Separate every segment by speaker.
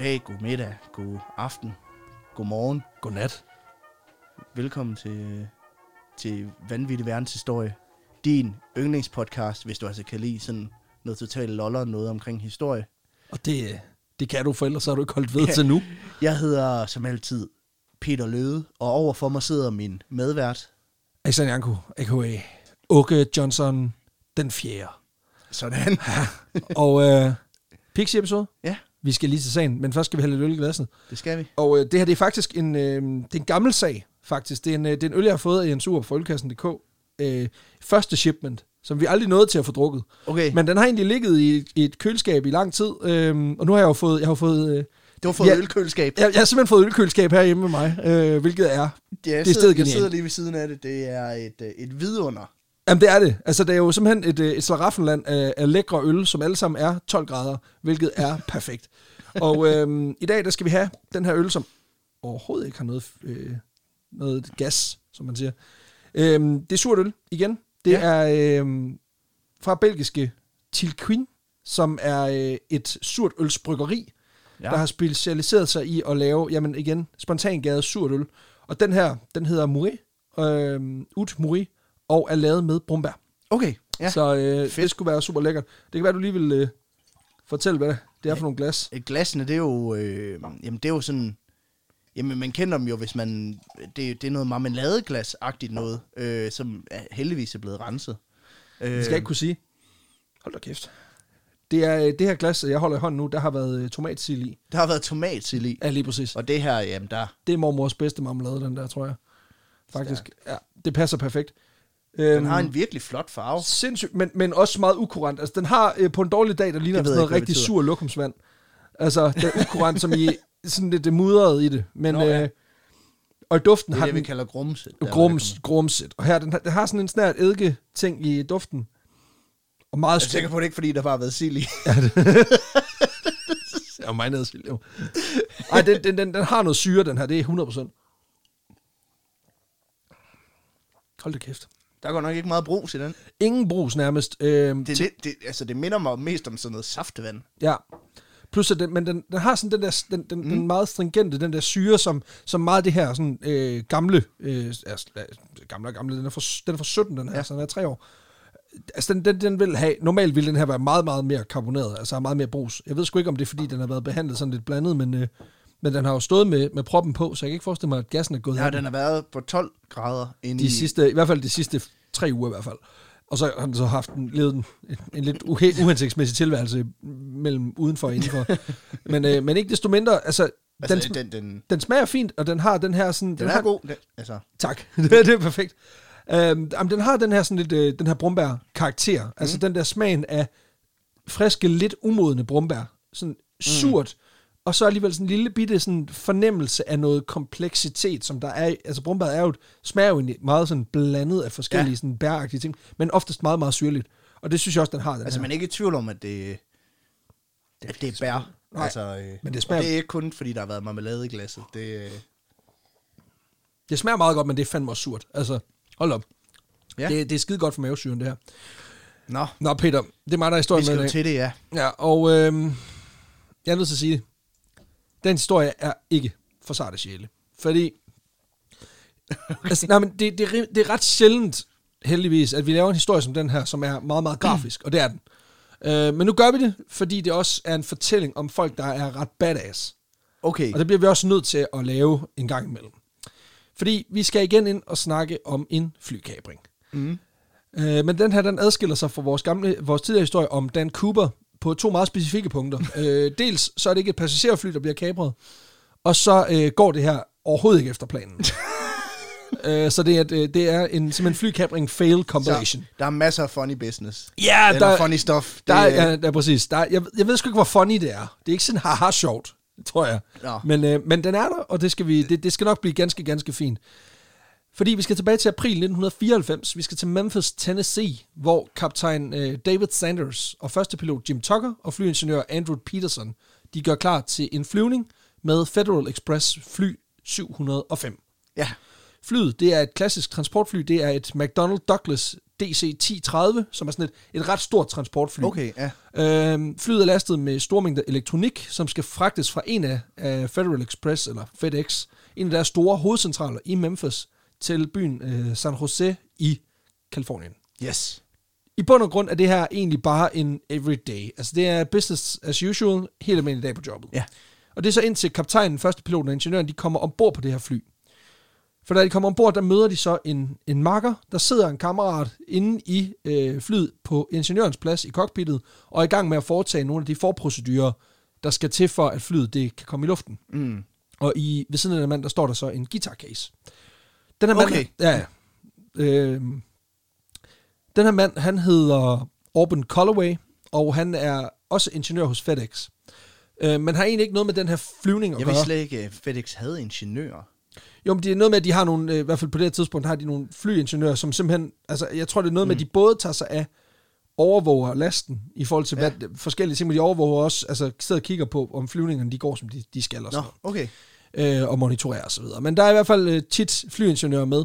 Speaker 1: dag, god middag, god aften, god morgen.
Speaker 2: Godnat.
Speaker 1: Velkommen til, til Vanvittig Verdenshistorie. Din yndlingspodcast, hvis du altså kan lide sådan noget totalt loller, noget omkring historie.
Speaker 2: Og det, det kan du, for ellers har du ikke holdt ved til nu.
Speaker 1: Jeg hedder som altid Peter Løde, og over for mig sidder min medvært.
Speaker 2: Alexander Janko, a.k.a. Åke Johnson den fjerde.
Speaker 1: Sådan.
Speaker 2: Og øh, Pixie-episode.
Speaker 1: Ja,
Speaker 2: Vi skal lige til sagen, men først skal vi have lidt øl i glasset.
Speaker 1: det skal vi.
Speaker 2: Og øh, det her det er faktisk en, øh, det er en gammel sag, faktisk. Det er en, øh, det er en øl, jeg har fået af Jens Urup fra ølkassen.dk. Øh, første shipment, som vi aldrig nåede til at få drukket.
Speaker 1: Okay,
Speaker 2: Men den har egentlig ligget i, i et køleskab i lang tid. Øh, og nu har jeg jo fået... Jeg har fået øh,
Speaker 1: det var fået
Speaker 2: ja.
Speaker 1: ølkøleskab.
Speaker 2: jeg, jeg har simpelthen fået ølkøleskab herhjemme med mig, øh, hvilket er
Speaker 1: Ja, jeg,
Speaker 2: det er
Speaker 1: sidder, jeg sidder lige ved siden af det. Det er et, øh, et vidunder.
Speaker 2: Jamen det er det. Altså det er jo simpelthen et, øh, et slaraffenland af, af lækre øl, som alle sammen er 12 grader, hvilket er perfekt. Og øhm, i dag der skal vi have den her øl, som overhovedet ikke har noget, øh, noget gas, som man siger. Øhm, det er surt øl igen. Det
Speaker 1: Ja.
Speaker 2: er øhm, fra belgiske Tilquin, som er øh, et surt ølsbryggeri, ja. der har specialiseret sig i at lave, jamen igen, spontangæret surt øl. Og den her, den hedder Mouret, øh, Ut Mouret, og er lavet med brumbær.
Speaker 1: Okay, ja.
Speaker 2: Så øh, det skulle være super lækkert. Det kan være, du lige vil øh, fortælle, hvad det er for nogle glas.
Speaker 1: Øh, Glassene, det er jo, øh, jamen det er jo sådan, jamen man kender dem jo, hvis man, det, det er noget marmeladeglas-agtigt noget, øh, som er heldigvis er blevet renset. Øh,
Speaker 2: Det skal jeg ikke kunne sige. Hold da kæft. Det er øh, det her glas, jeg holder i hånden nu, der har været øh, tomatsild i.
Speaker 1: Der har været tomatsild i,
Speaker 2: Ja, lige præcis.
Speaker 1: og det her, jamen der,
Speaker 2: Det er mormors bedste marmelade, den der, tror jeg. Faktisk. Ja, det passer perfekt.
Speaker 1: Den
Speaker 2: Øhm,
Speaker 1: har en virkelig flot farve.
Speaker 2: Sindssygt, men, men også meget ukurant. Altså, den har øh, på en dårlig dag, der ligner
Speaker 1: Det
Speaker 2: sådan noget
Speaker 1: ikke,
Speaker 2: rigtig
Speaker 1: det
Speaker 2: sur lokumsvand. Altså, den er ukurant, som i sådan lidt det mudrede i det. Men,
Speaker 1: Nå, ja.
Speaker 2: øh, og duften
Speaker 1: Det er
Speaker 2: har
Speaker 1: det, vi
Speaker 2: den
Speaker 1: kalder grumset.
Speaker 2: grums, grumset. Og her, den, har- den har sådan en snært eddike ting i duften. Og meget
Speaker 1: Jeg er sikker på, det ikke fordi, der bare har været sild i.
Speaker 2: Jeg er meget nedsild, jo. Ej, den, den, den, den har noget syre, den her. Det er 100%. Hold da kæft.
Speaker 1: Der går nok ikke meget brus i den.
Speaker 2: Ingen brus nærmest. Øhm,
Speaker 1: Det, lidt, det, altså, det minder mig mest om sådan noget saftevand.
Speaker 2: Ja. Plus, at den, men den, den har sådan den der, den, den, mm. den meget stringente, den der syre, som, som meget det her sådan, øh, gamle, øh, altså, øh, gamle gamle, den er, for, den er for 17, den her, ja. Så den er tre år. Altså, den, den, den vil have, normalt ville den her være meget, meget mere karboneret, altså meget mere brus. Jeg ved sgu ikke, om det er, fordi den har været behandlet sådan lidt blandet, men, øh, men den har jo stået med, med proppen på, så jeg kan ikke forestille mig, at gassen er gået
Speaker 1: Ja,
Speaker 2: af
Speaker 1: den har været på 12 grader inde
Speaker 2: de
Speaker 1: i...
Speaker 2: sidste, i hvert fald de sidste tre uger i hvert fald. Og så har den så haft en, levet en, en lidt uhe, uhensigtsmæssig tilværelse mellem udenfor og indenfor. men, øh, men ikke desto mindre, altså,
Speaker 1: Altså,
Speaker 2: den,
Speaker 1: den,
Speaker 2: den,
Speaker 1: den, den,
Speaker 2: den smager fint, og den har den her sådan...
Speaker 1: den
Speaker 2: har,
Speaker 1: er god. Den, altså,
Speaker 2: Tak, det er perfekt. Øhm, jamen, den har den her sådan lidt, øh, den her brumbær karakter. Mm. Altså den der smagen af friske, lidt umodne brumbær. Sådan surt, og så alligevel sådan en lille bitte sådan fornemmelse af noget kompleksitet, som der er Altså brumbær er jo, et- smager jo meget sådan blandet af forskellige ja. Sådan bæragtige ting, men oftest meget, meget syrligt. Og det synes jeg også, den har, den
Speaker 1: altså
Speaker 2: her.
Speaker 1: man er ikke i tvivl om, at det, at det er bær.
Speaker 2: Nej,
Speaker 1: altså, øh,
Speaker 2: men det
Speaker 1: det,
Speaker 2: smager-
Speaker 1: det er ikke kun, fordi der har været marmelade i glasset. Det, øh,
Speaker 2: Det smager meget godt, men det er fandme også surt. Altså, hold op.
Speaker 1: Ja.
Speaker 2: Det, det er skide godt for mavesyren, det her.
Speaker 1: Nå,
Speaker 2: Nå, Peter, det er mig, der er
Speaker 1: vi
Speaker 2: historien
Speaker 1: skal
Speaker 2: med i
Speaker 1: jo
Speaker 2: dag.
Speaker 1: til det, ja.
Speaker 2: Ja, og øh, jeg er nødt til at sige det. Den historie er ikke for sarte sjæle. Fordi, okay. altså, nej, men det, det, er, det er ret sjældent, heldigvis, at vi laver en historie som den her, som er meget, meget grafisk, og det er den. Øh, men nu gør vi det, fordi det også er en fortælling om folk, der er ret badass.
Speaker 1: Okay,
Speaker 2: Og det bliver vi også nødt til at lave en gang imellem. Fordi vi skal igen ind og snakke om en flykabring.
Speaker 1: mm.
Speaker 2: Øh, men den her, den adskiller sig fra vores, gamle, vores tidligere historie om Dan Cooper på to meget specifikke punkter. øh, dels så er det ikke et passagerfly, der bliver kapret, og så øh, går det her overhovedet ikke efter planen. øh, så det er, øh, det er en, simpelthen flykapring fail compilation.
Speaker 1: så, der er masser af funny business.
Speaker 2: Ja,
Speaker 1: Eller
Speaker 2: der,
Speaker 1: funny stuff. Det,
Speaker 2: der, er, ja, der, præcis. Der, er- jeg, jeg ved sgu ikke, hvor funny det er. Det er ikke sådan haha sjovt, tror jeg. Men, øh, men den er der, og det skal, vi, det, det skal nok blive ganske, ganske fint. Fordi vi skal tilbage til april 1994. Vi skal til Memphis, Tennessee, hvor kaptajn øh, David Sanders og første pilot Jim Tucker og flyingeniør Andrew Peterson, de gør klar til en flyvning med Federal Express fly 705.
Speaker 1: ja.
Speaker 2: Flyet, det er et klassisk transportfly. Det er et McDonnell Douglas DC-1030, som er sådan et, et ret stort transportfly.
Speaker 1: Okay, ja.
Speaker 2: Øhm, flyet er lastet med store mængder elektronik, som skal fragtes fra en af, af Federal Express, eller FedEx, en af deres store hovedcentraler i Memphis, til byen øh, San Jose i Kalifornien.
Speaker 1: Yes.
Speaker 2: I bund og grund er det her egentlig bare en everyday. Altså det er business as usual, helt almindelig dag på jobbet.
Speaker 1: Ja.
Speaker 2: Og det er så indtil kaptajnen, første piloten og ingeniøren, de kommer ombord på det her fly. For da de kommer ombord, der møder de så en, en makker, der sidder en kammerat inde i øh, flyet på ingeniørens plads i cockpittet, og er i gang med at foretage nogle af de forprocedurer, der skal til for, at flyet det kan komme i luften.
Speaker 1: Mm.
Speaker 2: Og i, ved siden af den mand, der står der så en guitar case. Den her mand,
Speaker 1: Okay.
Speaker 2: ja, ja. Øh, den her mand, han hedder Auburn Colloway, og han er også ingeniør hos FedEx. Øh, men har egentlig ikke noget med den her flyvning at
Speaker 1: Jeg
Speaker 2: gøre.
Speaker 1: vidste slet ikke, at FedEx havde ingeniører.
Speaker 2: Jo, men det er noget med, at de har nogle, øh, i hvert fald på det her tidspunkt, har de nogle flyingeniører, som simpelthen, altså jeg tror, det er noget med, at de både tager sig af overvåger lasten, i forhold til
Speaker 1: Ja.
Speaker 2: hvad, forskellige ting, men de overvåger også, altså sidder og kigger på, om flyvningerne de går, som de, de skal og
Speaker 1: Nå,
Speaker 2: sådan
Speaker 1: okay.
Speaker 2: Øh, og så videre. Men der er i hvert fald øh, tit flyingeniører med,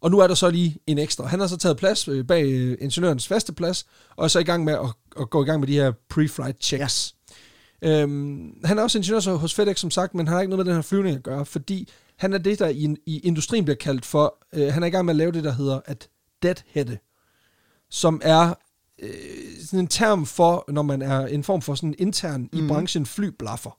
Speaker 2: og nu er der så lige en ekstra. Han har så taget plads øh, bag øh, ingeniørens faste plads, og er så i gang med at, at gå i gang med de her pre-flight checks. Ja. Øhm, han er også ingeniør så hos FedEx, som sagt, men han har ikke noget med den her flyvning at gøre, fordi han er det, der i, i industrien bliver kaldt for, øh, han er i gang med at lave det, der hedder at deadheade, som er øh, sådan en term for, når man er en form for sådan intern mm. i branchen flyblaffer.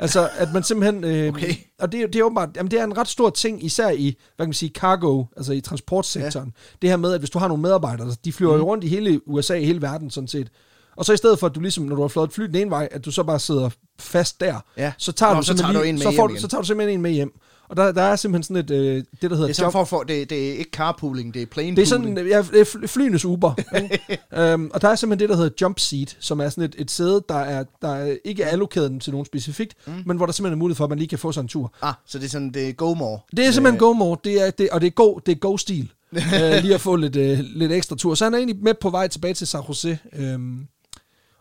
Speaker 2: Altså, at man simpelthen... Øh,
Speaker 1: Okay.
Speaker 2: Og det, er- det er åbenbart... Jamen, det er en ret stor ting, især i, hvad kan man sige, cargo, altså i transportsektoren. Ja. Det her med, at hvis du har nogle medarbejdere, de flyver mm. jo rundt i hele USA, i hele verden sådan set. Og så i stedet for, at du ligesom, når du har flået et fly den ene vej, at du så bare sidder fast der,
Speaker 1: Ja.
Speaker 2: så tager,
Speaker 1: Nå,
Speaker 2: du,
Speaker 1: så tager du en med
Speaker 2: så, får, du- så tager du simpelthen en med hjem. Og der, der er simpelthen sådan et, øh, det der hedder
Speaker 1: Det er, sådan for, for, det, det er ikke carpooling, det er plane
Speaker 2: det er sådan, ja, det er fly- flyenes Uber. øhm, og der er simpelthen det, der hedder jump seat, som er sådan et, et sæde, der er, der er ikke er allokeret til nogen specifikt, mm. men hvor der simpelthen er mulighed for, at man lige kan få sig en tur.
Speaker 1: Ah, så det er sådan, det er go more.
Speaker 2: Det er simpelthen go more, det er, det, og det er go, det er go-stil. øh, lige at få lidt, øh, lidt ekstra tur. Så han er egentlig med på vej tilbage til San Jose. Øhm,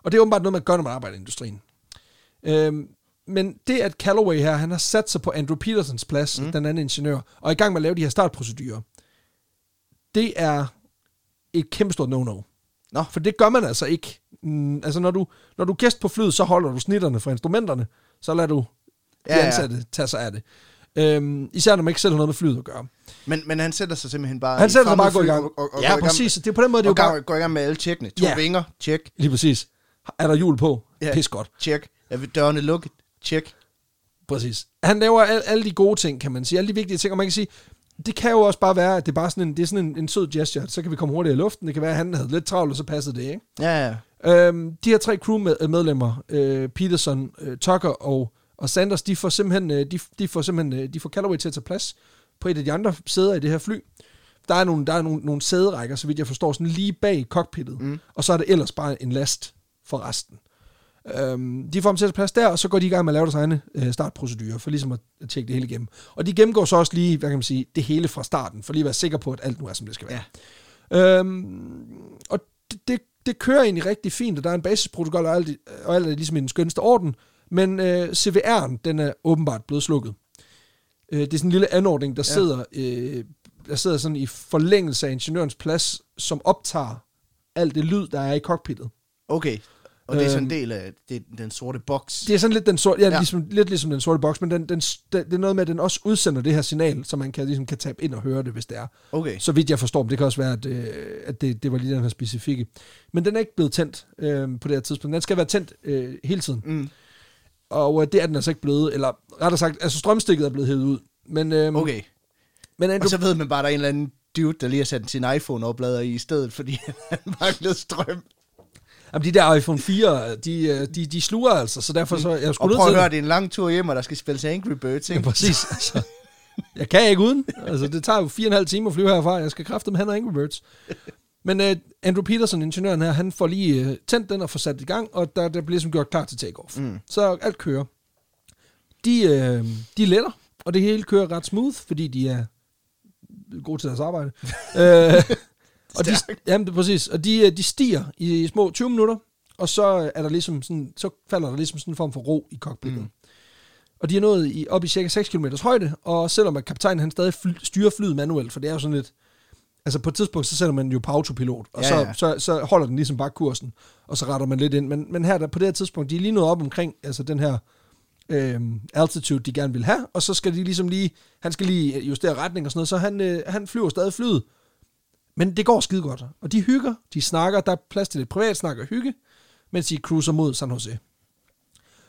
Speaker 2: og det er åbenbart noget, man gør, når man arbejder i industrien. Øhm, men det, at Calloway her, han har sat sig på Andrew Petersons plads, mm. den anden ingeniør, og er i gang med at lave de her startprocedurer, det er et kæmpestort no-no.
Speaker 1: Nå.
Speaker 2: For det gør man altså ikke. Mm, altså, når du, når du gæst på flyet, så holder du snitterne fra instrumenterne, så lader du de
Speaker 1: Ja, ja.
Speaker 2: ansatte tage sig af det. Øhm, især når man ikke selv har noget med flyet at gøre.
Speaker 1: Men, men han sætter sig simpelthen bare
Speaker 2: Han sætter sig bare går i gang.
Speaker 1: Og, og, og
Speaker 2: ja, præcis. Det er på den måde, det
Speaker 1: Med,
Speaker 2: er jo bare...
Speaker 1: gang, går i gang med alle tjekkene. To
Speaker 2: Ja.
Speaker 1: vinger, tjek,
Speaker 2: Lige præcis. Er der hjul på?
Speaker 1: Ja.
Speaker 2: Ja. Pis godt.
Speaker 1: tjek. Er dørene lukket? Tjek.
Speaker 2: Præcis. Han laver al, alle de gode ting, kan man sige. Alle de vigtige ting. Og man kan sige, det kan jo også bare være, at det er bare sådan en, det er sådan en, en sød gesture. Så kan vi komme hurtigere i luften. Det kan være, at han havde lidt travlt, og så passede det, ikke?
Speaker 1: Ja, ja.
Speaker 2: Øhm, de her tre crewmedlemmer, øh, Peterson, øh, Tucker og, og Sanders, de får simpelthen, øh, de, de får simpelthen, øh, de får Callaway til at tage plads på et af de andre sæder i det her fly. Der er nogle, der er nogle, nogle sæderækker, så vidt jeg forstår, sådan lige bag cockpittet. Mm. Og så er det ellers bare en last for resten. Øhm, de får dem til at plads der, og så går de i gang med at lave deres egne øh, startprocedurer, for ligesom at, at tjekke det hele igennem. Og de gennemgår så også lige, hvad kan man sige, det hele fra starten, for lige at være sikker på, at alt nu er, som det skal være. Ja. Øhm, og det, det, det kører egentlig rigtig fint, og der er en basisprotokol, og alt, og alt er ligesom i den skønste orden, men øh, CVR'en, den er åbenbart blevet slukket. Øh, det er sådan en lille anordning, der,
Speaker 1: ja.
Speaker 2: sidder, øh, der sidder sådan i forlængelse af ingeniørens plads, som optager alt det lyd, der er i cockpittet.
Speaker 1: Okay. Og det er sådan en
Speaker 2: Øhm,
Speaker 1: del af det, den sorte boks.
Speaker 2: Det er sådan lidt, den sorte, ja,
Speaker 1: Ja.
Speaker 2: Ligesom, lidt ligesom den sorte boks, men den, den, den, det er noget med, at den også udsender det her signal, så man kan, ligesom, kan tabe ind og høre det, hvis det er.
Speaker 1: Okay.
Speaker 2: Så vidt jeg forstår, men det kan også være, at, øh, at det, det var lige den her specifikke. Men den er ikke blevet tændt øh, på det her tidspunkt. Den skal være tændt øh, hele tiden.
Speaker 1: Mm.
Speaker 2: Og øh, det er den altså ikke blevet, eller rettere sagt, altså strømstikket er blevet hævet ud. Men, øh,
Speaker 1: Okay.
Speaker 2: men
Speaker 1: Og
Speaker 2: Andrew,
Speaker 1: så ved man bare, at der er en eller anden dude, der lige har sat sin iPhone-oplader i i stedet, fordi han manglede strøm.
Speaker 2: Jamen, de der iPhone 4, de, øh, de, de sluger altså, så derfor så, jeg
Speaker 1: Og
Speaker 2: skulle
Speaker 1: prøv at høre, det er en lang tur hjem, og der skal spilles Angry Birds,
Speaker 2: Ja,
Speaker 1: ikke?
Speaker 2: præcis. Altså, jeg kan ikke uden. Altså, det tager jo fire og en halv time at flyve herfra. Jeg skal kræfte med han og Angry Birds. Men uh, Andrew Peterson, ingeniøren her, han får lige uh, tændt den og får sat i gang, og der, der bliver ligesom gjort klar til takeoff. Mm. Så alt kører. De, uh, de letter, og det hele kører ret smooth, fordi de er gode til deres arbejde. uh, og de, jamen, det er præcis. Og de, øh, de stiger i små 20 minutter, og så er der ligesom sådan, så falder der ligesom sådan en form for ro i cockpittet. Mm. Og de er nået i, op i cirka 6 km højde, og selvom at kaptajnen han stadig fly, styrer flyet manuelt, for det er jo sådan lidt... Altså på et tidspunkt, så sætter man jo på autopilot, og
Speaker 1: Ja,
Speaker 2: så,
Speaker 1: ja.
Speaker 2: Så, så holder den ligesom bare kursen, og så retter man lidt ind. Men, men her der, på det her tidspunkt, de er lige nået op omkring altså den her øh, altitude, de gerne vil have, og så skal de ligesom lige, han skal lige justere retning og sådan noget, så han, øh, han flyver stadig flyet. Men det går skide godt, og de hygger, de snakker, der er plads til lidt privat snak og hygge, mens de cruiser mod San Jose.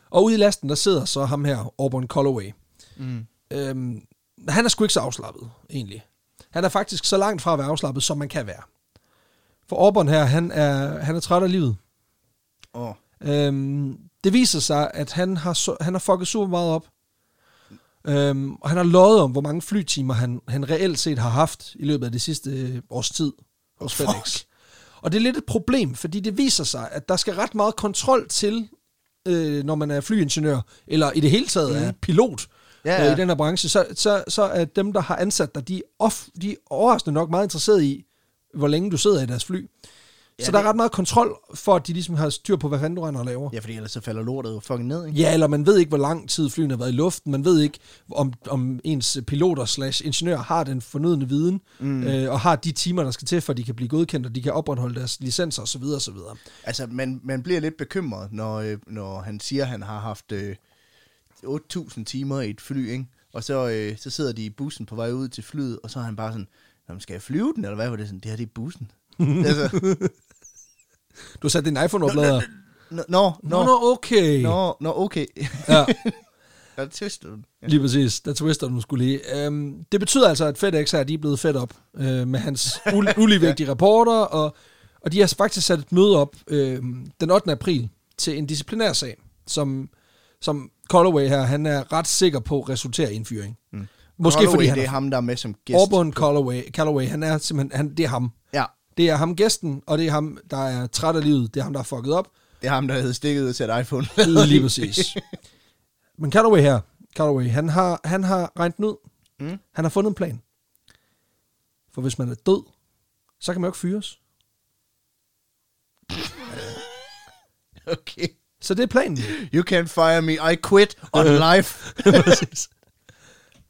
Speaker 2: Og ude i lasten, der sidder så ham her, Auburn Colloway.
Speaker 1: Mm.
Speaker 2: Øhm, han er sgu ikke så afslappet, egentlig. Han er faktisk så langt fra at være afslappet, som man kan være. For Auburn her, han er, han er træt af livet.
Speaker 1: Åh,
Speaker 2: Øhm, det viser sig, at han har, han har fucket super meget op. Øhm, og han har løjet om, hvor mange flytimer han, han reelt set har haft i løbet af det sidste øh, års tid hos
Speaker 1: Fuck.
Speaker 2: FedEx. Og det er lidt et problem, fordi det viser sig, at der skal ret meget kontrol til, øh, når man er flyingeniør, eller i det hele taget mm. er pilot
Speaker 1: Ja,
Speaker 2: ja,
Speaker 1: ja.
Speaker 2: Øh, i den her branche, så, så, så er dem, der har ansat dig, de er, off, de er overraskende nok meget interesseret i, hvor længe du sidder i deres fly.
Speaker 1: Ja,
Speaker 2: så der
Speaker 1: det-
Speaker 2: er ret meget kontrol for, at de ligesom har styr på, hvad fanden du render og laver.
Speaker 1: ja, fordi ellers så falder lortet jo fucking ned, ikke?
Speaker 2: Ja, eller man ved ikke, hvor lang tid flyene har været i luften. Man ved ikke, om, om ens piloter slash ingeniører har den fornødne viden, mm. øh, og har de timer, der skal til, for at de kan blive godkendt, og de kan opretholde deres licenser osv. osv.
Speaker 1: Altså, man, man bliver lidt bekymret, når, øh, når han siger, at han har haft øh, 8.000 timer i et fly, ikke? Og så, øh, så sidder de i bussen på vej ud til flyet, og så er han bare sådan, "Nå, men skal jeg flyve den, eller hvad var det sådan? Det her, det er bussen. altså,
Speaker 2: Du har sat din iPhone-oplader.
Speaker 1: nå, nå,
Speaker 2: Nå, nå, okay.
Speaker 1: nå, nå, okay.
Speaker 2: Ja,
Speaker 1: Der twister den. Ja.
Speaker 2: lige præcis. Der twister du skulle lige. Øhm, det betyder altså, at FedEx her, de er blevet fedt op øh, med hans ul- uligevægtige rapporter, og, og de har faktisk sat et møde op øh, den 8. april til en disciplinær sag, som, som Callaway her, han er ret sikker på resulterer i en fyring. Mm. Måske
Speaker 1: Holloway,
Speaker 2: fordi han
Speaker 1: det er ham, der er med som gæst.
Speaker 2: Auburn Callaway, Callaway, han er simpelthen, han, det er ham.
Speaker 1: Ja,
Speaker 2: Det er ham gæsten, og det er ham, der er træt af livet. Det er ham, der er fucket op.
Speaker 1: det er ham, der havde stikket ud og sat iPhone.
Speaker 2: Lige præcis. Men Callaway her, Callaway, han har, han har regnet ud.
Speaker 1: Mm.
Speaker 2: Han har fundet en plan. For hvis man er død, så kan man jo ikke fyres.
Speaker 1: okay.
Speaker 2: Så det er planen.
Speaker 1: You can't fire me, I quit on life.
Speaker 2: Præcis.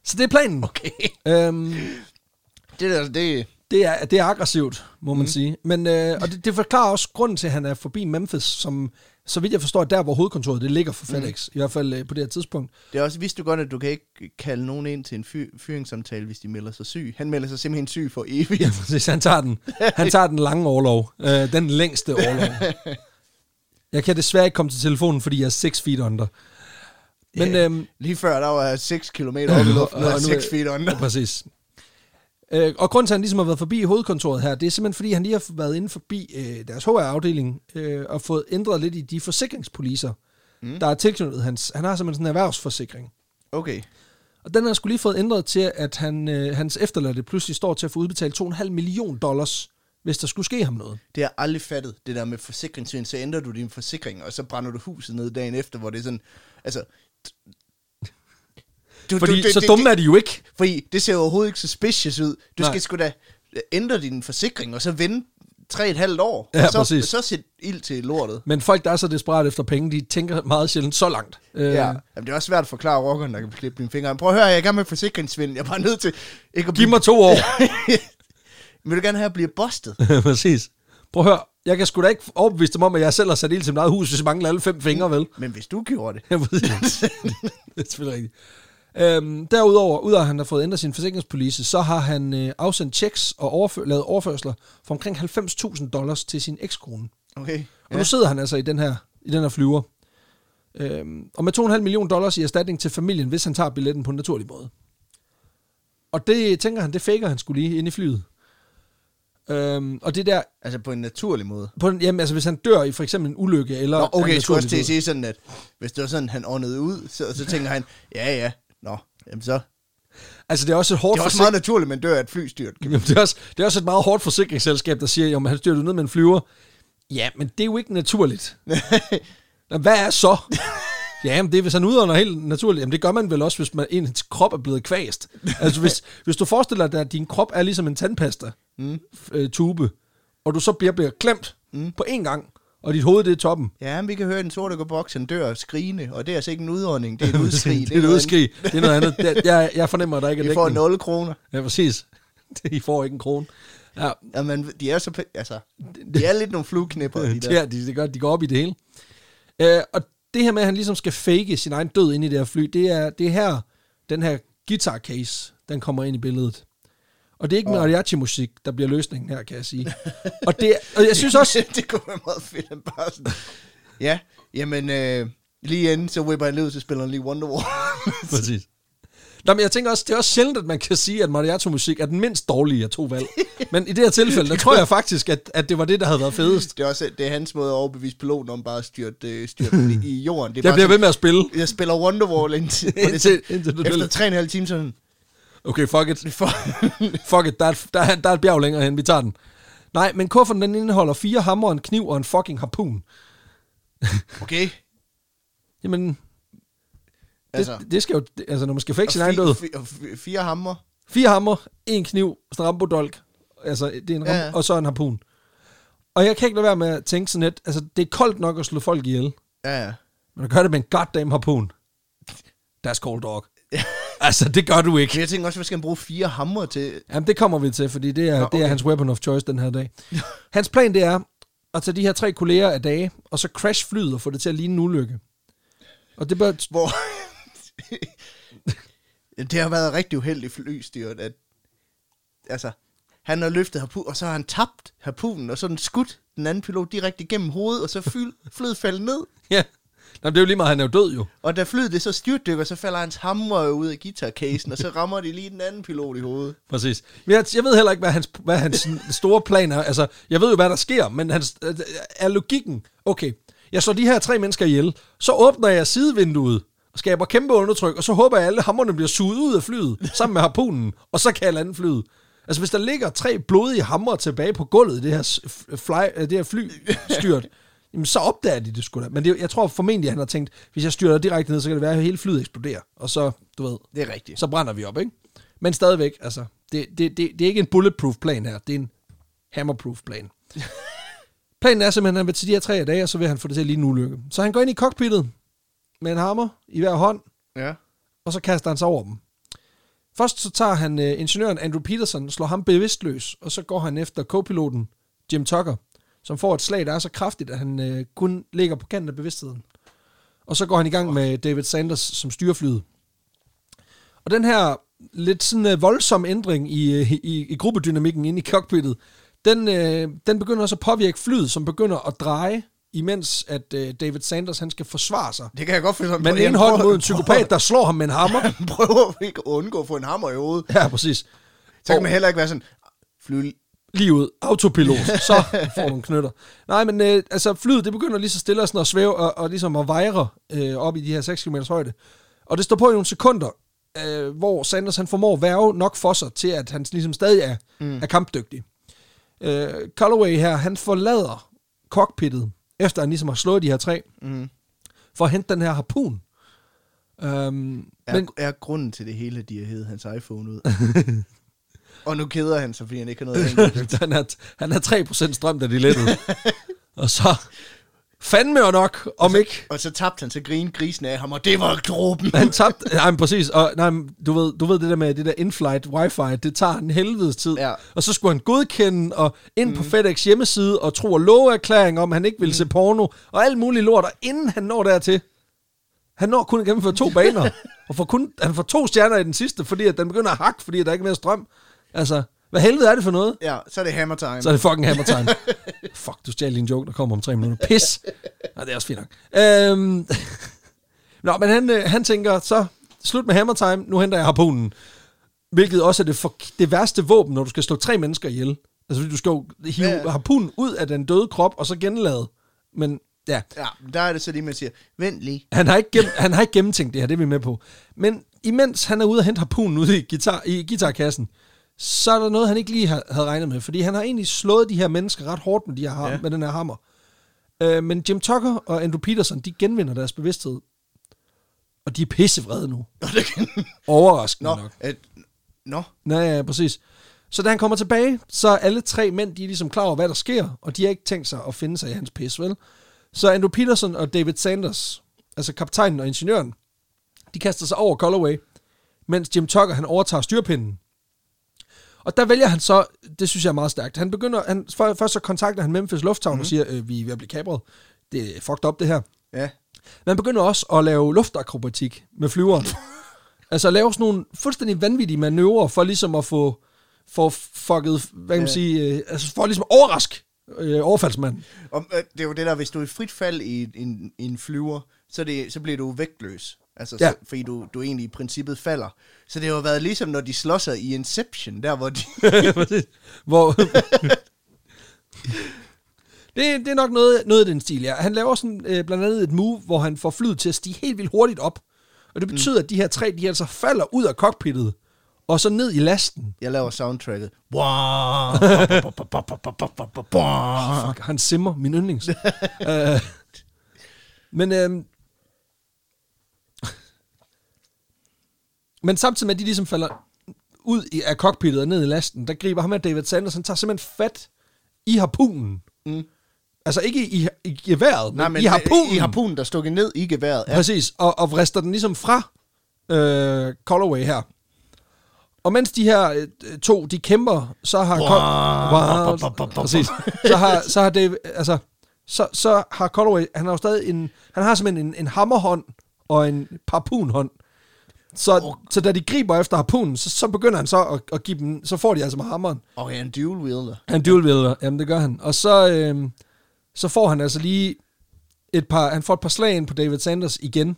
Speaker 2: så det er planen.
Speaker 1: Okay.
Speaker 2: Øhm,
Speaker 1: Det der, det...
Speaker 2: det, er, det er aggressivt, må man mm. sige. Men, øh, og det, det forklarer også grunden til, at han er forbi Memphis, som, så vidt jeg forstår, der hvor hovedkontoret det ligger for FedEx. Mm. I hvert fald øh, på det her tidspunkt.
Speaker 1: Det er også, vidste du godt, at du kan ikke kalde nogen ind til en fyr, fyringssamtale, hvis de melder sig syg. Han melder sig simpelthen syg for evigt.
Speaker 2: Ja, præcis. Han tager den, han tager den lange overlov. Øh, den længste overlov. Jeg kan desværre ikke komme til telefonen, fordi jeg er 6 feet under. Men,
Speaker 1: Ja,
Speaker 2: øhm,
Speaker 1: Lige før, der var jeg 6 km op i luften, og
Speaker 2: nu
Speaker 1: 6
Speaker 2: er-
Speaker 1: feet under.
Speaker 2: Ja, præcis. Øh, og grunden til, at han ligesom har været forbi hovedkontoret her, det er simpelthen, fordi han lige har været inde forbi øh, deres HR-afdeling øh, og fået ændret lidt i de forsikringspoliser, mm. der er tilknyttet hans. Han har simpelthen sådan en erhvervsforsikring.
Speaker 1: Okay.
Speaker 2: Og den har skulle lige fået ændret til, at han, øh, hans efterladte pludselig står til at få udbetalt 2,5 million dollars, hvis der skulle ske ham noget.
Speaker 1: Det har jeg aldrig fattet, det der med forsikringssyn. Så ændrer du din forsikring, og så brænder du huset ned dagen efter, hvor det er sådan... Altså... Du,
Speaker 2: Fordi så dumme er de jo ikke.
Speaker 1: Fordi det ser overhovedet ikke suspicious ud. Du
Speaker 2: Nej.
Speaker 1: skal sgu da ændre din forsikring, og så vente tre et halvt år.
Speaker 2: Ja,
Speaker 1: og så,
Speaker 2: præcis.
Speaker 1: så sæt ild til lortet.
Speaker 2: Men folk, der er så desperat efter penge, de tænker meget sjældent så langt. Øh,
Speaker 1: Ja. Jamen, det er også svært at forklare rockeren, der kan klippe mine fingre. Prøv at høre, jeg er i gang med forsikringsvindel. Jeg er bare nødt til ikke at
Speaker 2: Giv
Speaker 1: blive...
Speaker 2: mig to år.
Speaker 1: Vil du gerne have at blive bustet?
Speaker 2: Præcis. Prøv at høre, jeg kan sgu da ikke overbevise dem om, at jeg selv har sat ild til mit eget hus, hvis jeg mangler alle fem fingre, vel?
Speaker 1: Men hvis du gjorde det...
Speaker 2: Ja, præcis. det er selvfølgelig rigtigt. Øhm, derudover, udover at han har fået ændret sin forsikringspolice, så har han øh, afsendt checks og overfør, lavet overførsler for omkring 90.000 dollars til sin ekskone.
Speaker 1: Okay.
Speaker 2: Og ja. nu sidder han altså i den her, i den her flyver. Øhm, og med 2,5 millioner dollars i erstatning til familien, hvis han tager billetten på en naturlig måde. Og det tænker han, det faker han skulle lige ind i flyet. Øhm, og det der,
Speaker 1: Altså på en naturlig måde.
Speaker 2: på den, jamen, altså hvis han dør i for eksempel en ulykke, eller...
Speaker 1: Nå, okay, jeg skulle også til at sige sådan, at hvis det var sådan, han åndede ud, så, så tænker han, ja, ja, nå, jamen så.
Speaker 2: Altså det er også et hårdt
Speaker 1: Det er også meget naturligt, man dør af et flystyrt.
Speaker 2: Jamen, det, er også, det er også et meget hårdt forsikringsselskab, der siger, at han styrter ned med en flyver. Ja, men det er jo ikke naturligt. Hvad er så? Ja, men det er, hvis han udånder helt naturligt. Jamen, det gør man vel også, hvis man, ens krop er blevet kvæst. Altså, hvis, hvis du forestiller dig, at din krop er ligesom en tandpasta mm. øh, tube, og du så bliver, bliver klemt mm. på én gang, og dit hoved, det er toppen.
Speaker 1: Ja, men vi kan høre den sorte gå boks, han dør skrigende, og det er altså ikke en udånding, det er et udskrig.
Speaker 2: det er et udskrig. Det er noget andet. Det, jeg, jeg fornemmer, at der ikke er
Speaker 1: får
Speaker 2: dækning.
Speaker 1: 0 kroner.
Speaker 2: Ja, præcis. I får ikke en krone. Ja,
Speaker 1: Jamen, de er så... Altså, de er lidt nogle flueknipper, de
Speaker 2: det,
Speaker 1: der.
Speaker 2: er, de, det gør, de går op i det hele. Øh, og det her med, at han ligesom skal fake sin egen død ind i det her fly, det er, det er her, den her guitar case, den kommer ind i billedet. Og det er ikke mariachi-musik, der bliver løsningen her, kan jeg sige. og, det, og jeg synes også,
Speaker 1: det kunne være meget fedt, han bare sådan... Ja, jamen, øh, lige inden, så whipper han lige ud, så spiller han lige Wonderwall.
Speaker 2: Præcis. Nå, men jeg tænker også, det er også sjældent, at man kan sige, at mariachi-musik er den mindst dårlige af to valg. Men i det her tilfælde, der tror jeg faktisk, at, at det var det, der havde været fedest.
Speaker 1: det er også det er hans måde at overbevise piloten om bare at styrte, styrte i, jorden. Det er
Speaker 2: Jeg
Speaker 1: bare
Speaker 2: bliver ved
Speaker 1: sådan,
Speaker 2: med at spille.
Speaker 1: jeg spiller Wonderwall indtil,
Speaker 2: Indtil, indtil du
Speaker 1: efter tre og en halv time sådan,
Speaker 2: Okay, fuck it. Fuck it, der er, der, er, der er et bjerg længere hen, vi tager den. Nej, men kufferten den indeholder fire hammer, en kniv og en fucking harpun.
Speaker 1: okay.
Speaker 2: Jamen, det,
Speaker 1: Altså,
Speaker 2: det skal jo, det- altså når man skal fække sin egen død.
Speaker 1: fire hammer.
Speaker 2: Fire hammer, en kniv, sådan en rambodolk, altså det er en ram,
Speaker 1: ja.
Speaker 2: ja. og så en harpun. Og jeg kan ikke lade være med at tænke sådan lidt, altså det er koldt nok at slå folk ihjel,
Speaker 1: Ja, ja.
Speaker 2: men at gøre det med en goddamn harpun, that's cold dog. altså, det gør du ikke.
Speaker 1: Men jeg tænker også, hvad skal han bruge fire hammer til?
Speaker 2: Jamen, det kommer vi til, fordi det er,
Speaker 1: Nå,
Speaker 2: okay. det er hans weapon of choice den her dag. Hans plan, det er at tage de her tre kolleger af dage, og så crash flyet og få det til at ligne en ulykke. Og det bør...
Speaker 1: Hvor... det har været rigtig uheldigt flystyret, at... Altså, han har løftet harpun, og så har han tabt harpunen, og så den skudt den anden pilot direkte igennem hovedet, og så fly, flyet faldt ned.
Speaker 2: Ja. Nå, det er jo lige meget, han er jo død jo.
Speaker 1: Og da flyet det så styrtdykker, så falder hans hammer ud af guitarcasen, og så rammer de lige den anden pilot i hovedet.
Speaker 2: Præcis. Men jeg, jeg ved heller ikke, hvad hans, hvad hans store plan er. Altså, jeg ved jo, hvad der sker, men hans, øh, er logikken, okay, jeg slår de her tre mennesker ihjel, så åbner jeg sidevinduet, og skaber kæmpe undertryk, og så håber jeg, at alle hammerne bliver suget ud af flyet, sammen med harpunen, og så kan jeg lande flyet. Altså, hvis der ligger tre blodige hammer tilbage på gulvet i det her, fly, øh, det her flystyrt, jamen, så opdager de det sgu da. Men det, jeg tror formentlig, at han har tænkt, hvis jeg styrter direkte ned, så kan det være, at hele flyet eksploderer. Og så, du ved,
Speaker 1: Det er rigtigt.
Speaker 2: så brænder vi op, ikke? Men stadigvæk, altså, det, det, det, det er ikke en bulletproof plan her, det er en hammerproof plan. Planen er simpelthen, at han vil til de her tre dage, og så vil han få det til at ligne en ulykke. Så han går ind i cockpittet med en hammer i hver hånd,
Speaker 1: Ja.
Speaker 2: og så kaster han sig over dem. Først så tager han øh, ingeniøren Andrew Peterson, slår ham bevidstløs, og så går han efter co-piloten Jim Tucker, som får et slag, der er så kraftigt, at han øh, kun ligger på kanten af bevidstheden. Og så går han i gang med David Sanders som styrer flyet. Og den her lidt sådan øh, voldsom ændring i, øh, i, i gruppedynamikken inde i cockpittet, den, øh, den begynder også at påvirke flyet, som begynder at dreje, imens at øh, David Sanders han skal forsvare sig.
Speaker 1: Det kan jeg godt forstå.
Speaker 2: Men en hånd mod en psykopat, der slår ham med en hammer.
Speaker 1: Han prøver ikke at undgå at få en hammer i hovedet.
Speaker 2: Ja, præcis.
Speaker 1: Så kan man heller ikke være sådan, fly
Speaker 2: lige ud, autopilot, så får en knytter. Nej, men øh, altså flyet, det begynder lige så stille og sådan at svæve, og, og ligesom at vejre øh, op i de her 6 km højde. Og det står på i nogle sekunder, øh, hvor Sanders han formår at værve nok for sig til, at han ligesom stadig er, mm. er kampdygtig. Øh, Calloway her, han forlader cockpittet, efter han ligesom har slået de her tre,
Speaker 1: Mm.
Speaker 2: for at hente den her harpun. Øhm,
Speaker 1: Er,
Speaker 2: men,
Speaker 1: er grunden til det hele, at de har hævet hans iPhone ud. og nu keder han sig, fordi han ikke har noget andet.
Speaker 2: han, er, han er 3% strøm, da de lettede. og så fandme og nok, om ikke
Speaker 1: Og så tabte han så grin grisen af ham, og det var gruppen.
Speaker 2: Han tabte, nej, men præcis, og nej, men du ved, du ved det der med det der in-flight wifi, det tager en helvedes tid.
Speaker 1: Ja.
Speaker 2: Og så skulle han godkende og ind mm. på FedEx hjemmeside og tro og love erklæring om, at han ikke ville mm. se porno, og alt muligt lort, og inden han når dertil, han når kun at gennemføre to baner, og får kun, han får to stjerner i den sidste, fordi at den begynder at hakke, fordi at der ikke er mere strøm. Altså, hvad helvede er det for noget?
Speaker 1: Ja, så er det hammer time.
Speaker 2: Så er det fucking hammer time. Fuck, du stjal din joke, der kommer om tre minutter. Pis. Nej, det er også fint nok. Øhm. Nå, men han, øh, han tænker, så slut med hammer time, nu henter jeg harpunen. Hvilket også er det, for, det værste våben, når du skal slå tre mennesker ihjel. Altså, fordi du skal jo hive
Speaker 1: Ja.
Speaker 2: harpunen ud af den døde krop, og så genlade. Men ja,
Speaker 1: Ja, der er det så lige, man siger, vent lige.
Speaker 2: han har, ikke gennem, han har ikke gennemtænkt det her, det er vi med på. Men imens han er ude og hente harpunen ude i, guitar, i guitarkassen, så er der noget, han ikke lige havde regnet med. Fordi han har egentlig slået de her mennesker ret hårdt med, de her,
Speaker 1: Ja.
Speaker 2: med den her hammer. Øh, men Jim Tucker og Andrew Peterson, de genvinder deres bevidsthed. Og de er pissevrede nu. Overraskende
Speaker 1: Nå,
Speaker 2: nok.
Speaker 1: at... Nå,
Speaker 2: Ja, ja, præcis. Så da han kommer tilbage, så er alle tre mænd, de er ligesom klar over, hvad der sker, og de har ikke tænkt sig at finde sig i hans pis, vel? Så Andrew Peterson og David Sanders, altså kaptajnen og ingeniøren, de kaster sig over Callaway, mens Jim Tucker, han overtager styrpinden. Og der vælger han så, det synes jeg er meget stærkt, han begynder, han, for- først så kontakter han Memphis Lufthavn mm. og siger, øh, vi er ved at blive kapret. Det er fucked up det her.
Speaker 1: Ja.
Speaker 2: Man begynder også at lave luftakrobatik med flyveren. altså at lave sådan nogle fuldstændig vanvittige manøvrer for ligesom at få, få fucket, hvad kan man
Speaker 1: Ja.
Speaker 2: sige, øh, altså for ligesom at overraske øh, overfaldsmanden.
Speaker 1: Og, øh, det er jo det der, hvis du er i frit fald i en, en flyver, så, det, så bliver du vægtløs. Altså,
Speaker 2: Ja.
Speaker 1: så, fordi du, du egentlig i princippet falder. Så det har jo været ligesom, når de slår sig i Inception, der hvor de...
Speaker 2: Hvor... det, det er nok noget, noget af den stil, ja. Han laver sådan, øh, blandt andet et move, hvor han får flyet til at stige helt vildt hurtigt op. Og det betyder, mm. at de her tre, de altså falder ud af cockpittet, og så ned i lasten.
Speaker 1: Jeg laver soundtracket.
Speaker 2: Fuck, han simmer, min yndlings. uh, men, øhm, men samtidig med, at de ligesom falder ud i, af cockpittet og ned i lasten, der griber ham af David Sanders, han tager simpelthen fat i harpunen.
Speaker 1: Mm.
Speaker 2: Altså ikke i, i geværet,
Speaker 1: Nej,
Speaker 2: men,
Speaker 1: men
Speaker 2: i harpunen.
Speaker 1: i harpunen, der stukket ned i geværet.
Speaker 2: Ja. Præcis, og, og vrister den ligesom fra øh, Callaway her. Og mens de her øh, to, de kæmper, så har... Wow. Præcis. Så har, så har Dave, altså, så, så har Callaway, han har jo stadig en, han har simpelthen en, en hammerhånd og en harpunhånd. Så, oh. så da de griber efter harpunen, så, så begynder han så at, at give dem, så får de altså med hammeren.
Speaker 1: Og en dual wielder.
Speaker 2: Han dual wielder, jamen det gør han. Og så, øh, så får han altså lige et par, han får et par slag ind på David Sanders igen.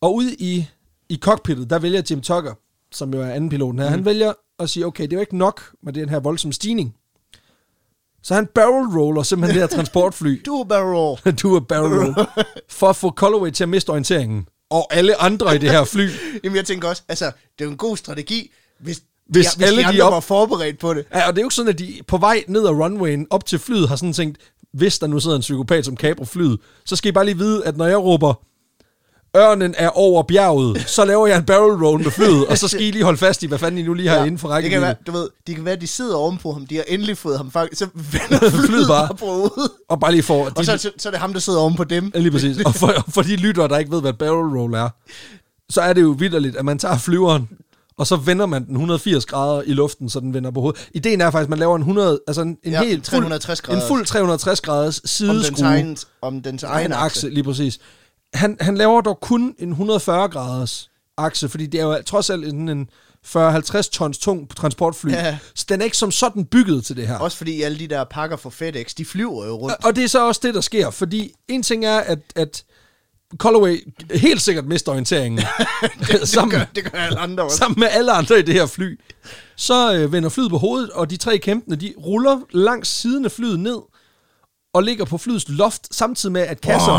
Speaker 2: Og ude i, i cockpittet, der vælger Jim Tucker, som jo er anden piloten her, mm. han vælger at sige, okay, det er jo ikke nok med den her voldsomme stigning. Så han barrel roller simpelthen det her transportfly.
Speaker 1: Dual barrel.
Speaker 2: du er barrel roll. For at få Callaway til at miste orienteringen. Og alle andre i det her fly.
Speaker 1: Jamen, jeg tænker også, altså, det er jo en god strategi, hvis,
Speaker 2: Hvis
Speaker 1: de, hvis
Speaker 2: alle
Speaker 1: de
Speaker 2: de
Speaker 1: andre
Speaker 2: op-
Speaker 1: var forberedt på det.
Speaker 2: Ja, og det er jo ikke sådan, at de på vej ned ad runwayen op til flyet har sådan tænkt, hvis der nu sidder en psykopat som kabrer flyet, så skal I bare lige vide, at når jeg råber, ørnen er over bjerget, så laver jeg en barrel roll med flyet, og så skal I lige holde fast i, hvad fanden I nu lige har ja, inden for
Speaker 1: det kan
Speaker 2: rækkevidde.
Speaker 1: være, du ved, det kan være, de sidder ovenpå ham, de har endelig fået ham faktisk, så vender flyet
Speaker 2: bare.
Speaker 1: bare på.
Speaker 2: Og bare lige for... De,
Speaker 1: Og så, så, så er det ham, der sidder ovenpå dem.
Speaker 2: Ja, Lige præcis. Og for, for de lyttere, der ikke ved, hvad barrel roll er, så er det jo vidderligt, at man tager flyveren, og så vender man den 180 grader i luften, så den vender på hovedet. Ideen er faktisk, at man laver en 100, altså en, en
Speaker 1: Ja,
Speaker 2: helt
Speaker 1: 360
Speaker 2: fuld, en fuld 360 graders
Speaker 1: Om
Speaker 2: sideskrue.
Speaker 1: dens egen, om dens egen
Speaker 2: egen
Speaker 1: akse.
Speaker 2: akse, lige præcis. Han, han laver dog kun en 140 graders akse, fordi det er jo trods alt en, en 40-50 tons tung transportfly.
Speaker 1: Ja.
Speaker 2: Så den er ikke som sådan bygget til det her.
Speaker 1: Også fordi alle de der pakker fra FedEx, de flyver jo rundt.
Speaker 2: Og det er så også det, der sker, fordi en ting er, at, at Callaway helt sikkert mister orienteringen.
Speaker 1: det,
Speaker 2: sammen,
Speaker 1: gør, det gør alle andre også.
Speaker 2: sammen med alle andre i det her fly. Så øh, vender flyet på hovedet, og de tre kæmpende, de ruller langs siden af flyet ned, og ligger på flyets loft, samtidig med, at kasser...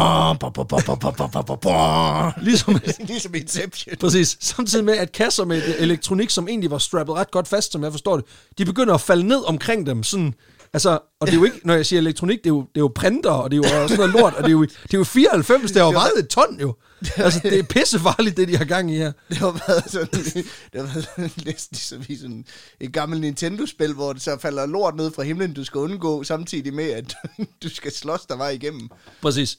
Speaker 2: Ligesom,
Speaker 1: ligesom Inception.
Speaker 2: Præcis. Samtidig med, at kasser med elektronik, som egentlig var strappet ret godt fast, som jeg forstår det, de begynder at falde ned omkring dem. Sådan, altså, og det er jo ikke, når jeg siger elektronik, det er jo, det er jo printer, og det er jo sådan noget lort, og det er jo, det er jo 94, det har jo vejet et ton jo. Altså, det er pissefarligt, det de har gang i her.
Speaker 1: Det har været sådan, det har været sådan, næsten ligesom i sådan et gammelt Nintendo-spil, hvor det så falder lort ned fra himlen, du skal undgå, samtidig med, at du skal slås der vej igennem.
Speaker 2: Præcis.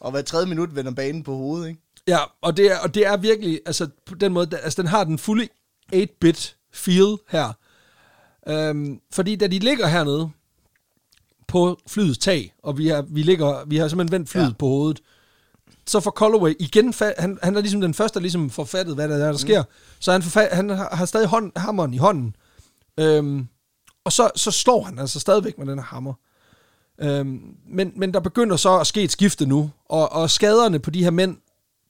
Speaker 1: Og hver tredje minut vender banen på hovedet, ikke?
Speaker 2: Ja, og det er, og det er virkelig, altså på den måde, altså den har den fulde 8-bit feel her. Øhm, fordi da de ligger hernede på flyets tag, og vi, er, vi, ligger, vi har simpelthen vendt flyet ja. På hovedet, så får Callaway igen, han, han er ligesom den første, der ligesom får fattet, hvad der er, der sker. Så han, får fa- han har, har stadig hånd, hammeren i hånden. Øhm, og så, så slår han altså stadigvæk med den her hammer. Øhm, men, men der begynder så at ske et skifte nu, og, og skaderne på de her mænd,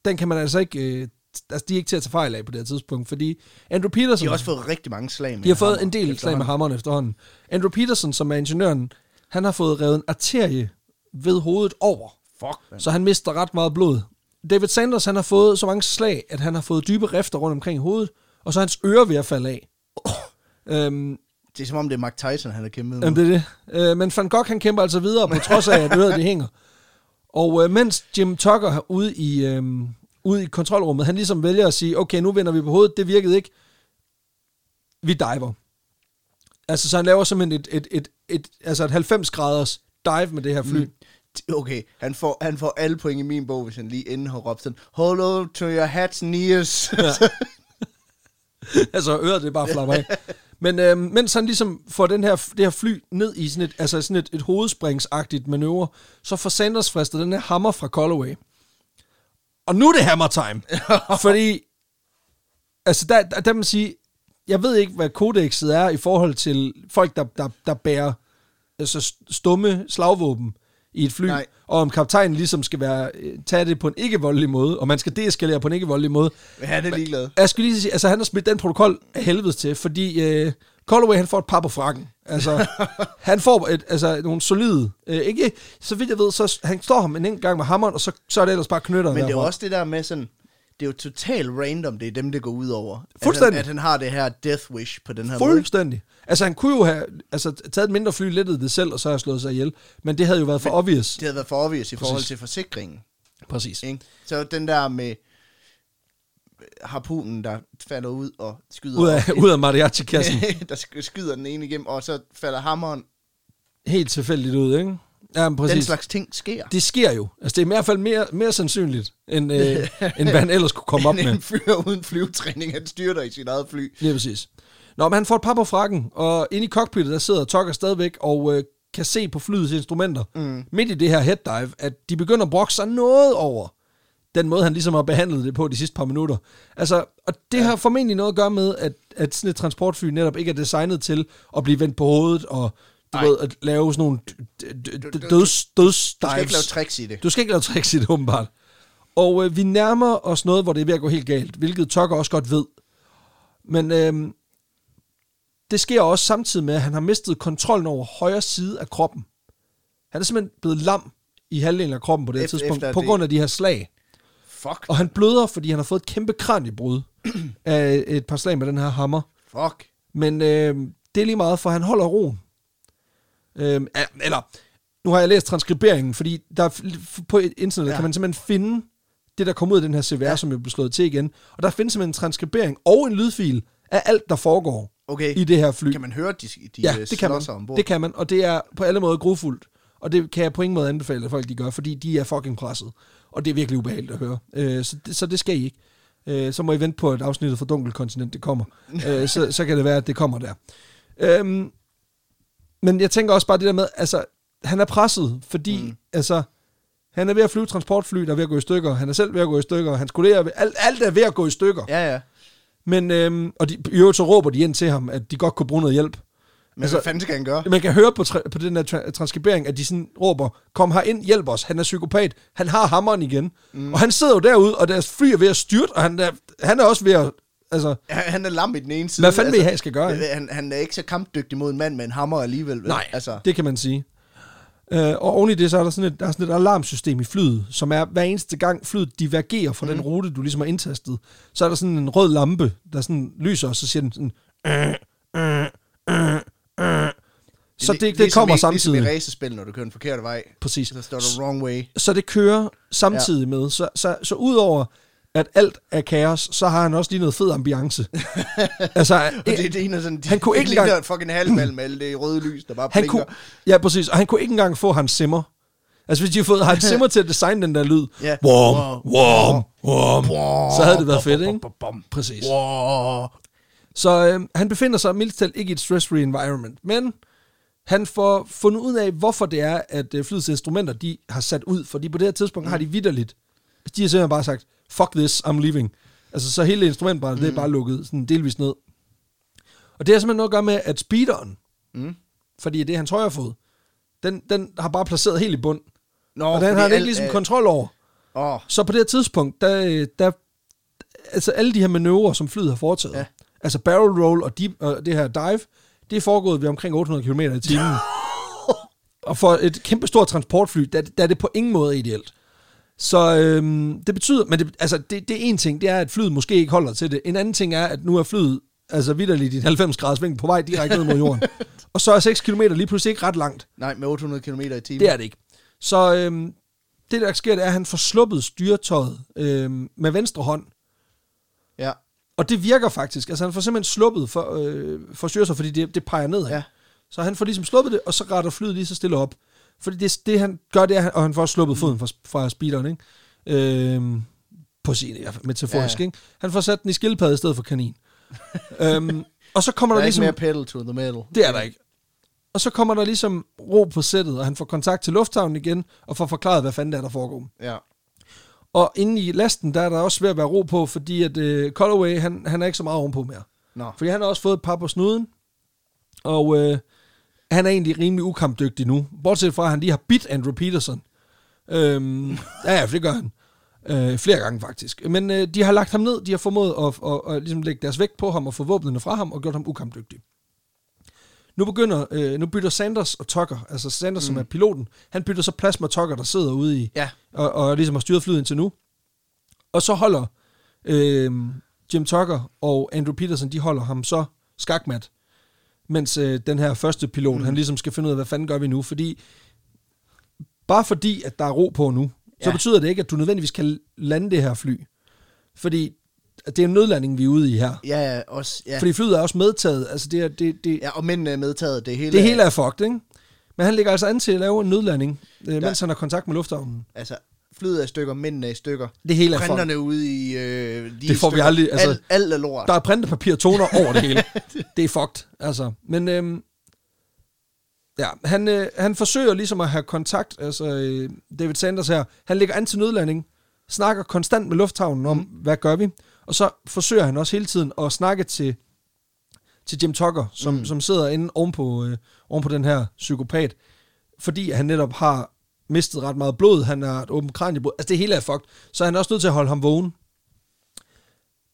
Speaker 2: den kan man altså ikke, øh, altså de er ikke til at tage fejl af på det her tidspunkt, fordi Andrew Peterson,
Speaker 1: De har også fået rigtig mange slag med
Speaker 2: de har fået en del slag med hammeren efterhånden. Andrew Peterson, som er ingeniøren, han har fået revet en arterie ved hovedet over,
Speaker 1: Fuck, man.
Speaker 2: så han mister ret meget blod. David Sanders, han har fået så mange slag, at han har fået dybe rifter rundt omkring hovedet, og så er hans øre ved at falde af. Øhm,
Speaker 1: Det er som om, det er Mark Tyson, han har kæmpet med.
Speaker 2: Jamen, det er det. Øh, men Van Gogh, han kæmper altså videre, på trods af, at øret det hænger. Og øh, mens Jim Tucker er ude i, øh, ude i kontrolrummet, han ligesom vælger at sige, okay, nu vender vi på hovedet, det virkede ikke. Vi diver. Altså, så han laver simpelthen et, et, et, et, altså et 90 graders dive med det her fly. Mm.
Speaker 1: Okay, han får, han får alle point i min bog, hvis han lige inden har råbt sådan, Hold on to your hats and ears. Ja.
Speaker 2: altså øret det bare flapper af. Men øh, mens han ligesom får den her, det her fly ned i sådan et, altså sådan et, et hovedspringsagtigt manøvre, så får Sanders fristet den her hammer fra Callaway. Og nu er det hammer time. fordi, altså der, der, der man sige, jeg ved ikke, hvad kodexet er i forhold til folk, der, der, der bærer altså stumme slagvåben i et fly, Nej. og om kaptajnen ligesom skal være, øh, tage det på en ikke-voldelig måde, og man skal deeskalere på en ikke-voldelig måde.
Speaker 1: Men han er ligeglad.
Speaker 2: Jeg skulle lige sige, altså han har smidt den protokol af helvede til, fordi uh, Callaway, han får et par på frakken. Altså, han får et, altså, nogle solide, uh, ikke, så vidt jeg ved, så han står ham en enkelt gang med hammeren, og så, så er det ellers bare knytter
Speaker 1: Men det er også det der med sådan, det er jo totalt random, det er dem, det går ud over.
Speaker 2: Fuldstændig.
Speaker 1: At han, at han har det her death wish på den her måde.
Speaker 2: Fuldstændig. Altså, han kunne jo have altså, taget et mindre fly, lettet det selv, og så have slået sig ihjel. Men det havde jo været for obvious.
Speaker 1: Det havde været for obvious i forhold
Speaker 2: Præcis.
Speaker 1: til forsikringen.
Speaker 2: Præcis.
Speaker 1: Ikke? Så den der med harpunen, der falder ud og skyder...
Speaker 2: Ud af, ud af mariachi-kassen.
Speaker 1: der sk- skyder den ene igennem, og så falder hammeren.
Speaker 2: Helt tilfældigt ud, ikke? Ja, men præcis.
Speaker 1: Den slags ting sker.
Speaker 2: Det sker jo. Altså, det er i hvert fald mere, mere sandsynligt, end, øh, end hvad han ellers kunne komme op
Speaker 1: En
Speaker 2: med.
Speaker 1: fyr uden flyvetræning, han styrter i sit eget fly.
Speaker 2: Lige præcis. Nå, men han får et par på frakken, og inde i cockpittet, der sidder Tucker stadigvæk og øh, kan se på flyets instrumenter, mm. midt i det her head dive, at de begynder at brokke sig noget over den måde, han ligesom har behandlet det på de sidste par minutter. Altså, og det ja. har formentlig noget at gøre med, at, at sådan et transportfly netop ikke er designet til at blive vendt på hovedet, og du ved, at lave sådan nogle døds, døds
Speaker 1: Du skal ikke lave tricks i det.
Speaker 2: du skal ikke lave tricks i det, åbenbart. Og øh, vi nærmer os noget, hvor det er ved at gå helt galt, hvilket Tucker også godt ved. Men øh, det sker også samtidig med, at han har mistet kontrollen over højre side af kroppen. Han er simpelthen blevet lam i halvdelen af kroppen på det her tidspunkt, på grund af de her slag.
Speaker 1: Fuck.
Speaker 2: Og han bløder, fordi han har fået et kæmpe kraniebrud af et par slag med den her hammer.
Speaker 1: Fuck.
Speaker 2: Men øh, det er lige meget, for han holder roen. Øh, eller, nu har jeg læst transkriberingen, fordi der er, på internettet
Speaker 1: Ja.
Speaker 2: kan man simpelthen finde det, der kom ud af den her CVR, ja. som jo blev slået til igen. Og der findes simpelthen en transkribering og en lydfil af alt, der foregår
Speaker 1: Okay.
Speaker 2: i det her fly.
Speaker 1: Kan man høre, de, de
Speaker 2: ja,
Speaker 1: øh,
Speaker 2: det kan man.
Speaker 1: ombord?
Speaker 2: Det kan man, og det er på alle måder grufuldt. Og det kan jeg på ingen måde anbefale, at folk de gør, fordi de er fucking presset. Og det er virkelig ubehageligt at høre. Øh, så, det, så det skal I ikke. Øh, så må I vente på, at afsnittet for Dunkelkontinent det kommer. øh, så, så kan det være, at det kommer der. Øhm, men jeg tænker også bare det der med, altså, han er presset, fordi, mm. altså, han er ved at flyve transportfly, der er ved at gå i stykker. Han er selv ved at gå i stykker. Hans kolleger, er ved- alt, alt er ved at gå i stykker.
Speaker 1: Ja, ja.
Speaker 2: Men, øhm, og de, i øvrigt så råber de ind til ham, at de godt kunne bruge noget hjælp.
Speaker 1: Men
Speaker 2: Altså-
Speaker 1: altså, hvad fanden skal han gøre?
Speaker 2: Man kan høre på, tra- på den der tra- transkribering, at de sådan råber, kom her ind, hjælp os, han er psykopat, han har hammeren igen. Mm. Og han sidder jo derude, og deres fly er ved at styrte, og han er, han er også ved at, altså,
Speaker 1: Han, han er lam i den ene side.
Speaker 2: hvad fanden vil I have, jeg skal gøre?
Speaker 1: han, han er ikke så kampdygtig mod en mand med en hammer alligevel. vel?
Speaker 2: Nej,
Speaker 1: Altså,
Speaker 2: det kan man sige. Uh, og oven i det, så er der sådan et, der er sådan et alarmsystem i flyet, som er hver eneste gang flyet divergerer fra mm. den rute, du ligesom har indtastet, så er der sådan en rød lampe, der sådan lyser, og så siger den sådan... Øh, øh, øh, øh. Så det, det, det kommer
Speaker 1: i,
Speaker 2: samtidig.
Speaker 1: Ligesom i racerspil, når du kører den forkerte vej.
Speaker 2: Præcis.
Speaker 1: Så står der wrong way.
Speaker 2: Så det kører samtidig ja. med. Så, så, så udover at alt er kaos, så har han også lige noget fed ambiance. altså,
Speaker 1: det, det er sådan,
Speaker 2: Han kunne ikke
Speaker 1: ligner
Speaker 2: engang-
Speaker 1: en fucking halvvalg med alle det røde lys, der bare
Speaker 2: han
Speaker 1: blinker.
Speaker 2: kunne, ja, præcis. Og han kunne ikke engang få hans simmer. Altså, hvis de havde fået Hans Zimmer til at designe den der lyd,
Speaker 1: Ja.
Speaker 2: warm, warm, warm, så havde det været fedt, ikke? Præcis. Så øh, han befinder sig mildt talt ikke i et stress-free environment, men han får fundet ud af, hvorfor det er, at øh, flyets instrumenter, de har sat ud, fordi på det her tidspunkt mm. har de vidderligt, de har simpelthen bare sagt, fuck this, I'm leaving. Altså, så hele instrumentbrættet, mm. det er bare lukket sådan delvis ned. Og det har simpelthen noget at gøre med, at speederen,
Speaker 1: Mm.
Speaker 2: fordi det er hans højre fod, den, den har bare placeret helt i bund.
Speaker 1: Nå,
Speaker 2: Og den har han ikke ligesom
Speaker 1: er-
Speaker 2: kontrol over.
Speaker 1: Åh,
Speaker 2: Så på det her tidspunkt, der, der altså alle de her manøvrer, som flyet har foretaget,
Speaker 1: ja.
Speaker 2: altså barrel roll og, deep, og det her dive, det er foregået ved omkring 800 km i timen. og for et kæmpe stort transportfly, der, der er det på ingen måde ideelt. Så øhm, det betyder, men det, altså det, det er en ting, det er, at flyet måske ikke holder til det. En anden ting er, at nu er flyet altså vidderligt i en 90 graders vinkel på vej direkte ned mod jorden. og så er 6 km lige pludselig ikke ret langt.
Speaker 1: nej, med 800 km i timen.
Speaker 2: Det er det ikke. Så øhm, det, der sker, det er, at han får sluppet styretøjet øhm, med venstre hånd. Og det virker faktisk. Altså han får simpelthen sluppet for, øh, for styretøjet, fordi det, det peger nedad.
Speaker 1: Ja.
Speaker 2: Så han får ligesom sluppet det, og så retter flyet lige så stille op. Fordi det, det han gør, det er, og han får sluppet foden fra, fra speederen, ikke? Øhm, på sin, metaforisk,
Speaker 1: Ja.
Speaker 2: ikke? Han får sat den i skildpadde i stedet for kanin. øhm, og så kommer
Speaker 1: Der
Speaker 2: der,
Speaker 1: er
Speaker 2: ligesom...
Speaker 1: ikke mere pedal to the metal.
Speaker 2: Det er der ikke. Og så kommer der ligesom ro på sættet, og han får kontakt til lufthavnen igen, og får forklaret, hvad fanden der er, der foregår.
Speaker 1: Ja.
Speaker 2: Og inde i lasten, der er der også ved at være ro på, fordi at øh, Callaway, han, han er ikke så meget ovenpå mere.
Speaker 1: Nå.
Speaker 2: Fordi han har også fået et par på snuden, og øh, han er egentlig rimelig ukampdygtig nu. Bortset fra, at han lige har bidt Andrew Peterson. Øhm, ja, ja, for det gør han. Øh, flere gange faktisk. Men øh, de har lagt ham ned, de har formået at, at, at, ligesom lægge deres vægt på ham og få våbnene fra ham og gjort ham ukampdygtig. Nu begynder, øh, nu bytter Sanders og Tucker, altså Sanders, mm. som er piloten, han bytter så plads med Tucker, der sidder ude i,
Speaker 1: Ja.
Speaker 2: og, og ligesom har styret flyet indtil nu. Og så holder øh, Jim Tucker og Andrew Peterson, de holder ham så skakmat, mens øh, den her første pilot, mm. han ligesom skal finde ud af, hvad fanden gør vi nu, fordi bare fordi, at der er ro på nu, ja. så betyder det ikke, at du nødvendigvis kan lande det her fly. Fordi det er en nødlanding, vi er ude i her.
Speaker 1: Ja, ja, også, ja.
Speaker 2: Fordi flyet er også medtaget. Altså det, er, det, det,
Speaker 1: ja, og mændene er medtaget. Det hele,
Speaker 2: det hele er fucked, ikke? Men han ligger altså an til at lave en nødlanding, øh, mens han har kontakt med lufthavnen.
Speaker 1: Altså, flyet er i stykker, mændene er i stykker.
Speaker 2: Det hele er fucked.
Speaker 1: Printerne ude i... Øh, de
Speaker 2: Det får vi aldrig- altså-
Speaker 1: alt, alt er lort.
Speaker 2: Der er printepapir og toner over det hele. det er fucked, altså. Men øhm, ja, han, øh, han forsøger ligesom at have kontakt, altså øh, David Sanders her, han ligger an til nødlanding, snakker konstant med lufthavnen om, mm. hvad gør vi? Og så forsøger han også hele tiden at snakke til, til Jim Tucker, som, mm. som sidder inde ovenpå, øh, ovenpå den her psykopat, fordi han netop har mistet ret meget blod, han har et åbent kraniebrud, altså det hele er fucked, så han er også nødt til at holde ham vågen.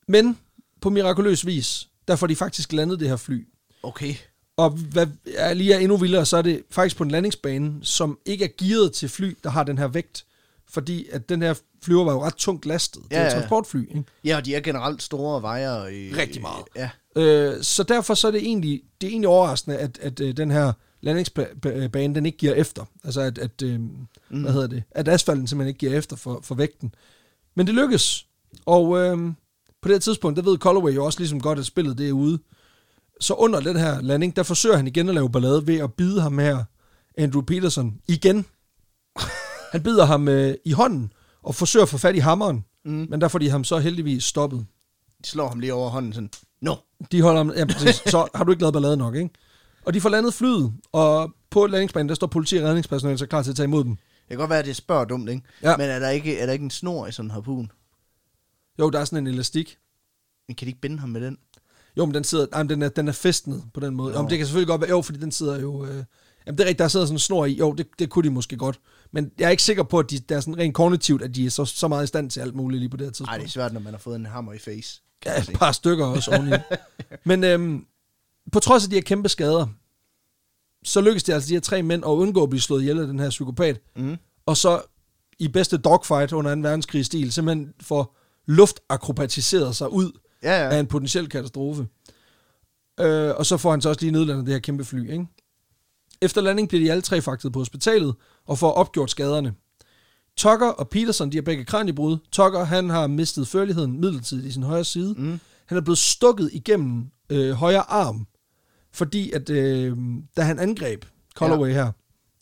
Speaker 2: Men på mirakuløs vis, der får de faktisk landet det her fly.
Speaker 1: Okay.
Speaker 2: Og hvad er lige er endnu vildere, så er det faktisk på en landingsbane, som ikke er gearet til fly, der har den her vægt. Fordi at den her flyver var jo ret tungt lastet. Det er
Speaker 1: Ja,
Speaker 2: et
Speaker 1: ja.
Speaker 2: transportfly, ikke?
Speaker 1: Ja, og de er generelt store vejer. I,
Speaker 2: Rigtig meget.
Speaker 1: Ja.
Speaker 2: Øh, så derfor så er det egentlig, det er egentlig overraskende, at, at øh, den her landingsbane, den ikke giver efter. Altså at, at øh, mm. hvad hedder det, at asfalten simpelthen ikke giver efter for, for vægten. Men det lykkes. Og øh, på det her tidspunkt, der ved Callaway jo også ligesom godt, at spillet det er ude. Så under den her landing, der forsøger han igen at lave ballade ved at bide ham her, Andrew Peterson, igen. Han bider ham øh, i hånden og forsøger at få fat i hammeren, mm. men der får de ham så heldigvis stoppet.
Speaker 1: De slår ham lige over hånden sådan. Nå.
Speaker 2: De holder ham, ja, præcis, så har du ikke lavet ballade nok, ikke? Og de får landet flyet, og på landingsbanen, der står politi og redningspersonale så klar til at tage imod dem.
Speaker 1: Det kan godt være, at det spørger dumt, ikke?
Speaker 2: Ja.
Speaker 1: Men er der ikke, er der ikke en snor i sådan en harpun?
Speaker 2: Jo, der er sådan en elastik.
Speaker 1: Men kan de ikke binde ham med den?
Speaker 2: Jo, men den, sidder, nej, den, er, den er festnet på den måde. Jo, men det kan selvfølgelig godt være, jo, fordi den sidder jo... Øh, jamen, det er rigtigt, der sidder sådan en snor i. Jo, det, det kunne de måske godt. Men jeg er ikke sikker på, at de, der er sådan rent kognitivt, at de er så, så meget i stand til alt muligt lige på det her tidspunkt.
Speaker 1: Nej, det er svært, når man har fået en hammer i face.
Speaker 2: Ja, et par stykker også oveni. Men øhm, på trods af de her kæmpe skader, så lykkes det altså de her tre mænd at undgå at blive slået ihjel af den her psykopat.
Speaker 1: Mm.
Speaker 2: Og så i bedste dogfight under 2. verdenskrig-stil, simpelthen får luftakrobatiseret sig ud
Speaker 1: ja.
Speaker 2: ja. af en potentiel katastrofe. Øh, og så får han så også lige nedlandet det her kæmpe fly. Ikke? Efter landing bliver de alle tre fragtet på hospitalet og får opgjort skaderne. Tucker og Peterson, de har begge kraniebrud. Tucker, han har mistet førligheden midlertidigt i sin højre side.
Speaker 1: Mm.
Speaker 2: Han er blevet stukket igennem øh, højre arm, fordi at øh, da han angreb Callaway ja. her,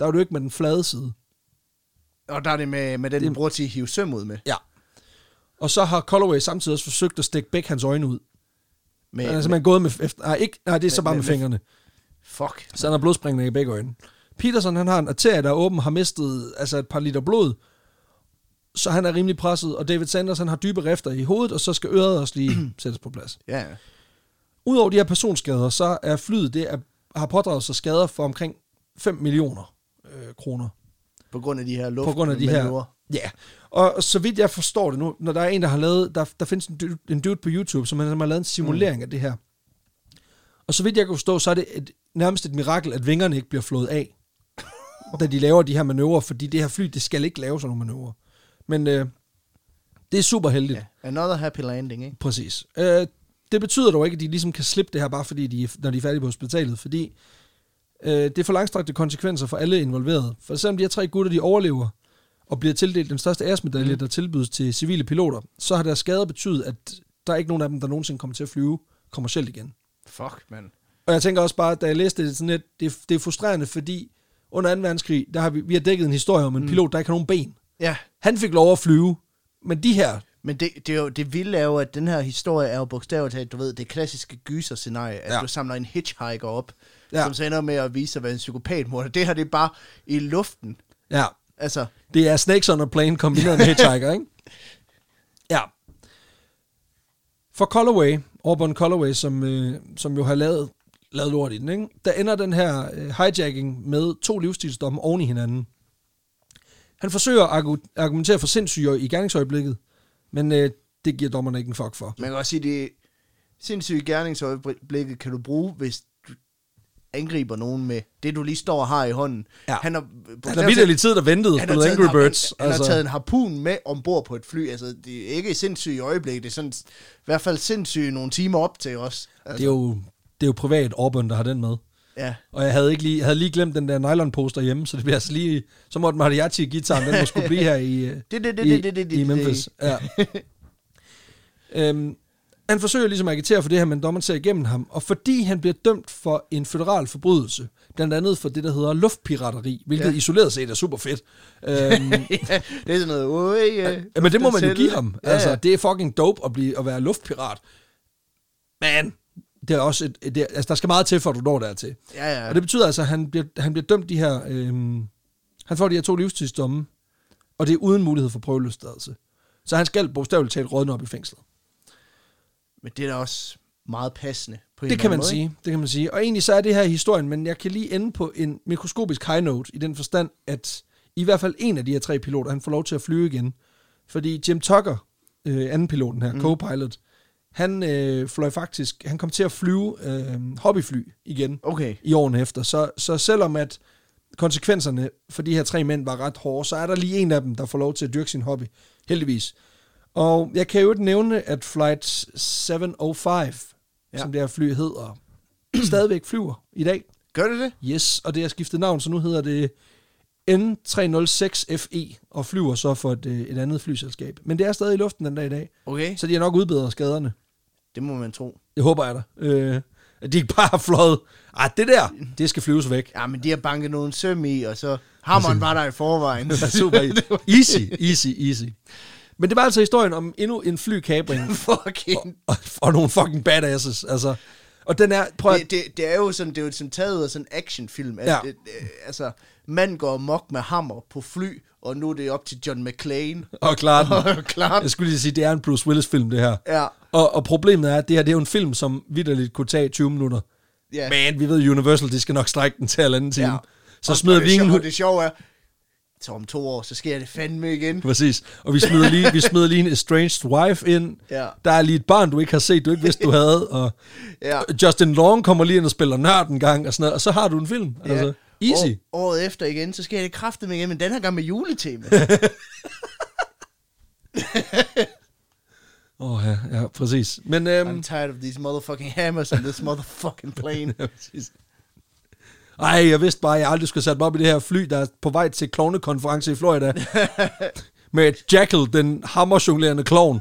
Speaker 2: der var jo ikke med den flade side.
Speaker 1: Og der er det med, med den,
Speaker 2: Det-
Speaker 1: du bruger til at hive søm ud med.
Speaker 2: Ja. Og så har Callaway samtidig også forsøgt at stikke begge hans øjne ud.
Speaker 1: med,
Speaker 2: Han er
Speaker 1: med
Speaker 2: simpelthen gået med... Efter, nej, ikke, nej, det er så
Speaker 1: Med-
Speaker 2: bare med,
Speaker 1: med-
Speaker 2: med fingrene.
Speaker 1: Fuck.
Speaker 2: Så han har blodspringende i begge øjne. Peterson, han har en arterie, der er åben, har mistet altså et par liter blod, så han er rimelig presset, og David Sanders, han har dybe rifter i hovedet, og så skal øret også lige sættes på plads.
Speaker 1: Ja, ja.
Speaker 2: Udover de her personskader, så er flyet, det er, har pådraget sig skader for omkring 5 millioner øh, kroner.
Speaker 1: På grund af de her luft
Speaker 2: På grund af de her... Ja, og så vidt jeg forstår det nu, når der er en, der har lavet... Der, der findes en dude, en dude på YouTube, som han har lavet en simulering mm. af det her. Og så vidt jeg kan forstå, så er det et, nærmest et mirakel, at vingerne ikke bliver flået af, da de laver de her manøvrer, fordi det her fly, det skal ikke lave sådan nogle manøvrer. Men øh, det er super heldigt.
Speaker 1: Ja. Another happy landing, ikke?
Speaker 2: Præcis. Øh, det betyder dog ikke, at de ligesom kan slippe det her, bare fordi de, når de er færdige på hospitalet, fordi øh, det får langstrakte konsekvenser for alle involverede. For selvom de her tre gutter, de overlever, og bliver tildelt den største æresmedalje, mm. der tilbydes til civile piloter, så har deres skader betydet, at der er ikke nogen af dem, der nogensinde kommer til at flyve kommercielt igen.
Speaker 1: Fuck, mand.
Speaker 2: Og jeg tænker også bare, da jeg læste det, sådan lidt, det, det er frustrerende, fordi under 2. verdenskrig, der har vi, vi har dækket en historie om en mm. pilot, der ikke har nogen ben.
Speaker 1: Ja,
Speaker 2: Han fik lov at flyve, men de her,
Speaker 1: men det, det, er jo, det vilde er jo, at den her historie er jo bogstaveligt talt, du ved, det klassiske gyser-scenarie, at
Speaker 2: Ja.
Speaker 1: du samler en hitchhiker op,
Speaker 2: Ja.
Speaker 1: som så ender med at vise sig at være en psykopatmorder. Det her, det er bare i luften.
Speaker 2: ja,
Speaker 1: Altså,
Speaker 2: det er Snakes on a Plane kombineret med Hitchhiker, ikke? Ja. For Colorway, Auburn Colorway, som, øh, som jo har lavet, lavet lort i den, ikke? der ender den her øh, hijacking med to livsstilsdomme oven i hinanden. Han forsøger at argu- argumentere for sindssyge i gerningsøjeblikket, men øh, det giver dommerne ikke en fuck for.
Speaker 1: man kan også sige, det sindssyge gerningsøjeblikket kan du bruge, hvis du angriber nogen med det, du lige står og har i hånden.
Speaker 2: Ja.
Speaker 1: Han har,
Speaker 2: Han har vidderlig tid, der ventede på Angry
Speaker 1: en,
Speaker 2: Birds.
Speaker 1: han, han har taget en harpun med ombord på et fly. Altså, det er ikke sindssygt i øjeblikket. Det er sådan, i hvert fald sindssygt nogle timer op til os. Altså,
Speaker 2: det, er jo, det er jo privat Auburn, der har den med.
Speaker 1: Ja.
Speaker 2: Og jeg havde, ikke lige, jeg havde lige glemt den der nylon-poster hjemme, så det bliver altså lige... Så måtte mariachi-gitaren, den må skulle blive her i, øh,
Speaker 1: Det, det, det,
Speaker 2: i,
Speaker 1: det, det, det,
Speaker 2: i Memphis. Ja. øhm, han forsøger ligesom at agitere for det her, men dommeren ser igennem ham. Og fordi han bliver dømt for en federal forbrydelse, blandt andet for det, der hedder luftpirateri, hvilket ja. Isoleret set er super fedt. Øhm,
Speaker 1: ja, det er sådan noget, oj, ja,
Speaker 2: Ja, men det må man jo give ham.
Speaker 1: Ja,
Speaker 2: Altså,
Speaker 1: ja.
Speaker 2: det er fucking dope at, blive, at være luftpirat. Men det er også et, det, altså, der skal meget til, for at du når dertil.
Speaker 1: Ja, ja.
Speaker 2: Og det betyder altså, at han bliver, han bliver dømt de her... Øhm, han får de her to livstidsdomme, og det er uden mulighed for prøveløsladelse. Så han skal bogstaveligt talt rådne op i fængslet.
Speaker 1: Men det er da også meget passende. På en
Speaker 2: Det kan man
Speaker 1: måde,
Speaker 2: sige, det kan man sige. Og egentlig så er det her historien, men jeg kan lige ende på en mikroskopisk high note, i den forstand, at i hvert fald en af de her tre piloter, han får lov til at flyve igen. Fordi Jim Tucker, øh, anden piloten her, mm. co-pilot, han øh, fløj faktisk, han kom til at flyve øh, hobbyfly igen
Speaker 1: Okay.
Speaker 2: i årene efter. Så, så selvom at konsekvenserne for de her tre mænd var ret hårde, så er der lige en af dem, der får lov til at dyrke sin hobby. Heldigvis. Og jeg kan jo ikke nævne, at Flight 705, ja. Som det her fly hedder, stadigvæk flyver i dag.
Speaker 1: Gør det det?
Speaker 2: Yes, og det har skiftet navn, så nu hedder det N306FE, og flyver så for et, øh, et andet flyselskab. Men det er stadig i luften den dag i dag,
Speaker 1: Okay.
Speaker 2: så de har nok udbedret skaderne.
Speaker 1: Det må man tro.
Speaker 2: Det håber jeg da. Øh, at de ikke bare har fløjet. Ej, det der, det skal flyves væk.
Speaker 1: Ja, men de har banket nogen søm i, og så hammeren var der i forvejen.
Speaker 2: Super easy, easy, easy. Men det var altså historien om endnu en flykabring
Speaker 1: Fucking.
Speaker 2: og, og nogle fucking badasses. Altså. Og den er, prøv at,
Speaker 1: Det, det, det, er jo sådan, det er jo sådan taget ud af sådan en actionfilm. At,
Speaker 2: Ja.
Speaker 1: det, det, altså, mand går mok med hammer på fly, og nu er det op til John McClane.
Speaker 2: og klare den.
Speaker 1: Og klart.
Speaker 2: Jeg skulle lige sige, det er en Bruce Willis film, det her.
Speaker 1: Ja.
Speaker 2: Og, og problemet er, at det her det er jo en film, som vidderligt kunne tage 20 minutter.
Speaker 1: Ja.
Speaker 2: Men vi ved, Universal, de skal nok strække den til halvanden time.
Speaker 1: Ja.
Speaker 2: Så
Speaker 1: Og-
Speaker 2: smider vi ingen...
Speaker 1: Det sjove er, så om to år, så sker det fandme igen.
Speaker 2: Præcis. Og vi smider lige, vi smider lige en estranged wife ind.
Speaker 1: Ja.
Speaker 2: Der er lige et barn, du ikke har set, du ikke vidste, du havde. Og
Speaker 1: Ja.
Speaker 2: Justin Long kommer lige ind og spiller nørd en gang, og sådan noget, og så har du en film.
Speaker 1: Ja.
Speaker 2: Altså, easy.
Speaker 1: År, året efter igen, så sker det kraftigt igen, men den her gang med juletema.
Speaker 2: Åh, oh, ja, ja, præcis. Men, øhm,
Speaker 1: I'm tired of these motherfucking hammers on this motherfucking plane.
Speaker 2: ja, præcis. Ej, jeg vidste bare, at jeg aldrig skulle sætte mig op i det her fly, der er på vej til klovnekonference i Florida. med Jackal, den hammerjonglerende klovn.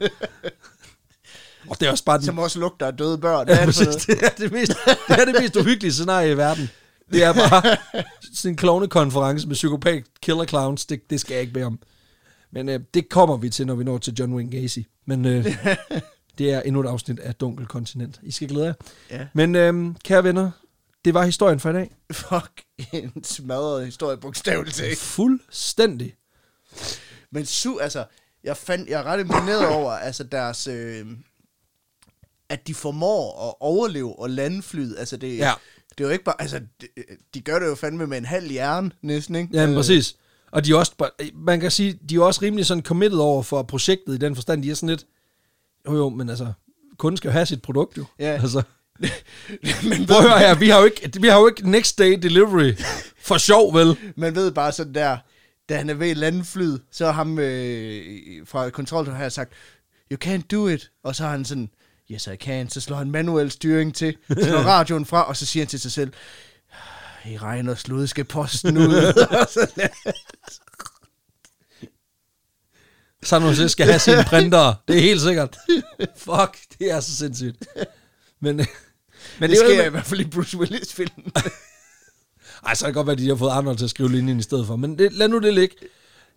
Speaker 2: og det er også bare den
Speaker 1: Som også lugter af døde børn.
Speaker 2: Ja, præcis. Det er det mest, det er det mest uhyggelige scenarie i verden. Det er bare sådan en klovnekonference med psykopat killer clowns. Det, det skal jeg ikke bede om. Men øh, det kommer vi til, når vi når til John Wayne Gacy. Men øh, det er endnu et afsnit af Dunkel Kontinent. I skal glæde jer.
Speaker 1: Ja.
Speaker 2: Men øh, kære venner, det var historien for i dag.
Speaker 1: Fuck, en smadret historie, bogstaveligt talt.
Speaker 2: Fuldstændig.
Speaker 1: Men su, altså, jeg, fandt, jeg er ret imponeret over, altså deres, øh, at de formår at overleve og lande flyet. Altså, det,
Speaker 2: Ja.
Speaker 1: det er jo ikke bare, altså, de, de gør det jo fandme med en halv hjerne, næsten, ikke?
Speaker 2: Ja, men
Speaker 1: Øh,
Speaker 2: præcis. Og de er også, man kan sige, de er også rimelig sådan committed over for projektet i den forstand. De er sådan lidt, jo jo, men altså, kunden skal jo have sit produkt jo.
Speaker 1: Ja.
Speaker 2: Altså,
Speaker 1: men,
Speaker 2: prøv at høre her, vi har jo ikke, vi har jo ikke next day delivery for sjov, vel?
Speaker 1: man ved bare sådan der, da han er ved at lande flyet, så har ham øh, fra kontrol har sagt, you can't do it. Og så har han sådan, yes I can. Så slår han manuel styring til, slår radioen fra, og så siger han til sig selv, i regn og slud skal posten ud.
Speaker 2: San Jose skal have sine printer. Det er helt sikkert. Fuck, det er så sindssygt. Men, men det,
Speaker 1: det
Speaker 2: er
Speaker 1: sker i hvert fald i Bruce Willis-filmen.
Speaker 2: Ej, så kan det godt være, at de har fået Arnold til at skrive linjen i stedet for. Men det, lad nu det ligge.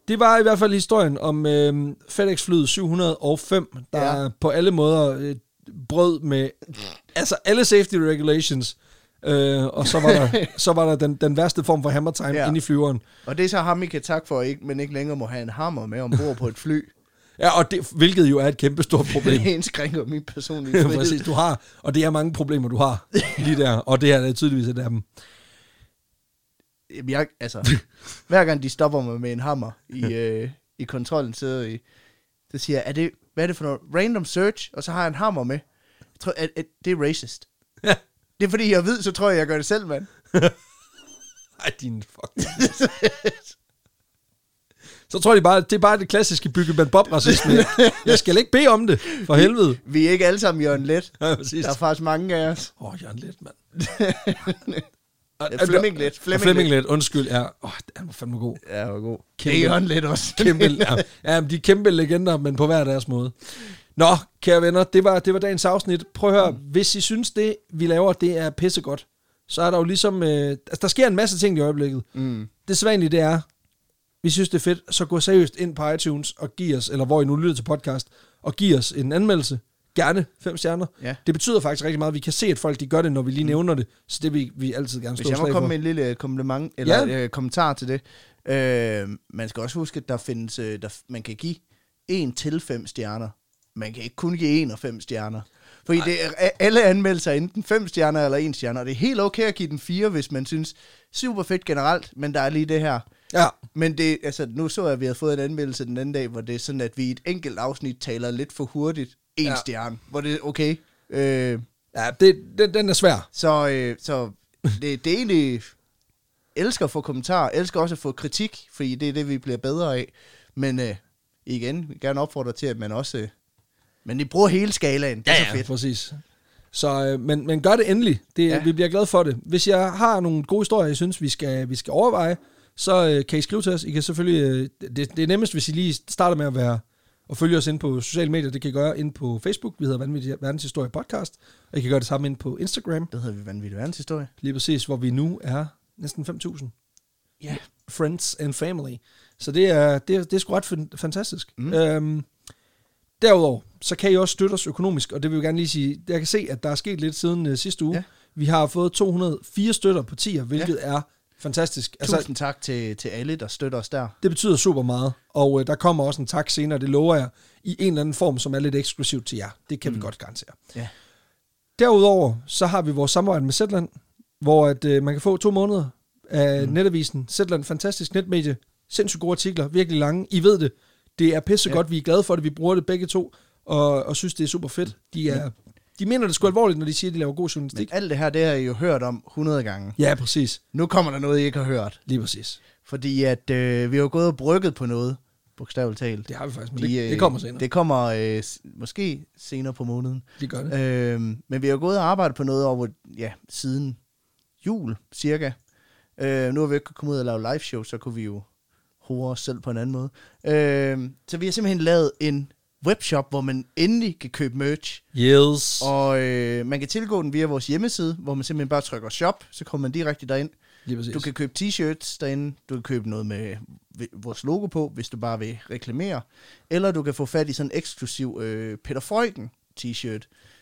Speaker 2: Det var i hvert fald historien om øh, FedEx-flyet 705, der
Speaker 1: Ja.
Speaker 2: på alle måder øh, brød med altså alle safety regulations. Øh, og så var der, så var der den, den værste form for hammer time
Speaker 1: ja.
Speaker 2: inde i flyveren.
Speaker 1: Og det er så ham, I kan takke for, ikke, men ikke længere må have en hammer med ombord på et fly.
Speaker 2: Ja, og det, hvilket jo er et kæmpe stort problem.
Speaker 1: Det indskrænker min personlige frihed.
Speaker 2: Præcis, du har, og det er mange problemer, du har lige der, og det her er tydeligvis et af dem.
Speaker 1: Jamen, jeg, altså, hver gang de stopper mig med en hammer i, øh, i kontrollen, så, i, så siger jeg, er det, hvad er det for noget? Random search, og så har jeg en hammer med. Jeg tror, at, at det er racist.
Speaker 2: Ja.
Speaker 1: Det er fordi, jeg ved, så tror jeg, jeg gør det selv, mand.
Speaker 2: Ej, din fuck. Så tror de bare, det er bare det klassiske byggemand bob racisme Jeg skal ikke bede om det, for helvede.
Speaker 1: Vi er ikke alle sammen Jørgen Let.
Speaker 2: Ja, præcis.
Speaker 1: Der er faktisk mange af os.
Speaker 2: Åh, oh, Jørgen Let, mand.
Speaker 1: Ja, Flemming Let.
Speaker 2: Flemming, Flemming Let, undskyld. Ja, oh, han var fandme god.
Speaker 1: Ja, var god.
Speaker 2: Kæmpe.
Speaker 1: Det er Jørgen Let også.
Speaker 2: Kæmpe, ja, ja, de er kæmpe legender, men på hver deres måde. Nå, kære venner, det var, det var dagens afsnit. Prøv at høre, hvis I synes, det vi laver, det er pissegodt, så er der jo ligesom... Øh, altså, der sker en masse ting i øjeblikket.
Speaker 1: Mm.
Speaker 2: Det sædvanlige, det er, vi synes, det er fedt, så gå seriøst ind på iTunes og giv os, eller hvor I nu lytter til podcast, og giv os en anmeldelse. Gerne fem stjerner.
Speaker 1: Ja.
Speaker 2: Det betyder faktisk rigtig meget. Vi kan se, at folk de gør det, når vi lige nævner det. Så det vil vi altid gerne
Speaker 1: Hvis
Speaker 2: stå
Speaker 1: jeg må komme
Speaker 2: for.
Speaker 1: med en lille kompliment, eller
Speaker 2: Ja.
Speaker 1: øh, kommentar til det. Øh, man skal også huske, at der findes, øh, der, man kan give en til fem stjerner. Man kan ikke kun give en og fem stjerner. Fordi det er, alle anmeldelser er enten fem stjerner eller en stjerner. Og det er helt okay at give den fire, hvis man synes, super fedt generelt, men der er lige det her.
Speaker 2: Ja,
Speaker 1: Men det, altså, nu så jeg, at vi har fået en anmeldelse den anden dag, hvor det er sådan, at vi i et enkelt afsnit taler lidt for hurtigt. En
Speaker 2: Ja.
Speaker 1: ja. stjerne, hvor det er okay. Øh,
Speaker 2: ja det, den, den er svær.
Speaker 1: så, øh, så det, det er egentlig... Elsker at få kommentarer, elsker også at få kritik, fordi det er det, vi bliver bedre af. Men øh, igen, vil gerne opfordre til, at man også... Øh, men I bruger hele skalaen. Det er så fedt.
Speaker 2: præcis. Så, øh, men, men gør det endelig. Det, ja.
Speaker 1: Ja.
Speaker 2: Vi bliver glade for det. Hvis jeg har nogle gode historier, jeg synes, vi skal, vi skal overveje, så øh, kan I skrive til os. I kan selvfølgelig... Øh, det, det er nemmest, hvis I lige starter med at være og følge os ind på sociale medier. Det kan I gøre ind på Facebook. Vi hedder Vanvittig Verdenshistorie Podcast. Og I kan gøre det samme ind på Instagram.
Speaker 1: Det hedder vi vanvittig verdenshistorie.
Speaker 2: Lige præcis, hvor vi nu er næsten 5.000
Speaker 1: Ja.
Speaker 2: friends and family. Så det er, det er, det er sgu ret fan- fantastisk. Mm. Øhm, derudover, så kan I også støtte os økonomisk, og det vil jeg gerne lige sige, jeg kan se, at der er sket lidt siden uh, sidste uge. Ja. Vi har fået 204 støtter på tier, hvilket ja. er fantastisk.
Speaker 1: Altså, Tusind tak til, til alle, der støtter os der.
Speaker 2: det betyder super meget, og uh, der kommer også en tak senere, det lover jeg, i en eller anden form, som er lidt eksklusivt til jer. Det kan mm. vi godt garantere.
Speaker 1: Ja.
Speaker 2: Derudover, så har vi vores samarbejde med Zetland, hvor at, øh, man kan få to måneder af mm. netavisen. Zetland, fantastisk netmedie. Sindssygt gode artikler, virkelig lange. I ved det. Det er pissegodt, ja.
Speaker 1: Ja.
Speaker 2: vi er glade for det, vi bruger det begge to, og, og synes, det er super fedt. De, er, de mener det sgu alvorligt, når de siger, at de laver god
Speaker 1: Men
Speaker 2: journalistik.
Speaker 1: alt det her, det har I jo hørt om 100 gange.
Speaker 2: Ja, præcis.
Speaker 1: Nu kommer der noget, I ikke har hørt.
Speaker 2: Lige præcis.
Speaker 1: Fordi at øh, vi har jo gået og brygget på noget, bogstaveligt talt.
Speaker 2: Det har vi faktisk, men
Speaker 1: De,
Speaker 2: det,
Speaker 1: øh,
Speaker 2: det kommer senere. Det,
Speaker 1: kommer øh, måske senere på måneden.
Speaker 2: de gør det.
Speaker 1: Øh, men vi har gået og arbejdet på noget over, ja, siden jul, cirka. Øh, nu har vi ikke kommet ud og lave live show, så kunne vi jo hore os selv på en anden måde. Øh, så vi har simpelthen lavet en webshop, hvor man endelig kan købe merch.
Speaker 2: Yes.
Speaker 1: Og øh, man kan tilgå den via vores hjemmeside, hvor man simpelthen bare trykker shop, så kommer man direkte derind.
Speaker 2: Lige præcis.
Speaker 1: Du kan købe t-shirts derinde, du kan købe noget med vores logo på, hvis du bare vil reklamere. Eller du kan få fat i sådan en eksklusiv øh, Peter Freugen t-shirt,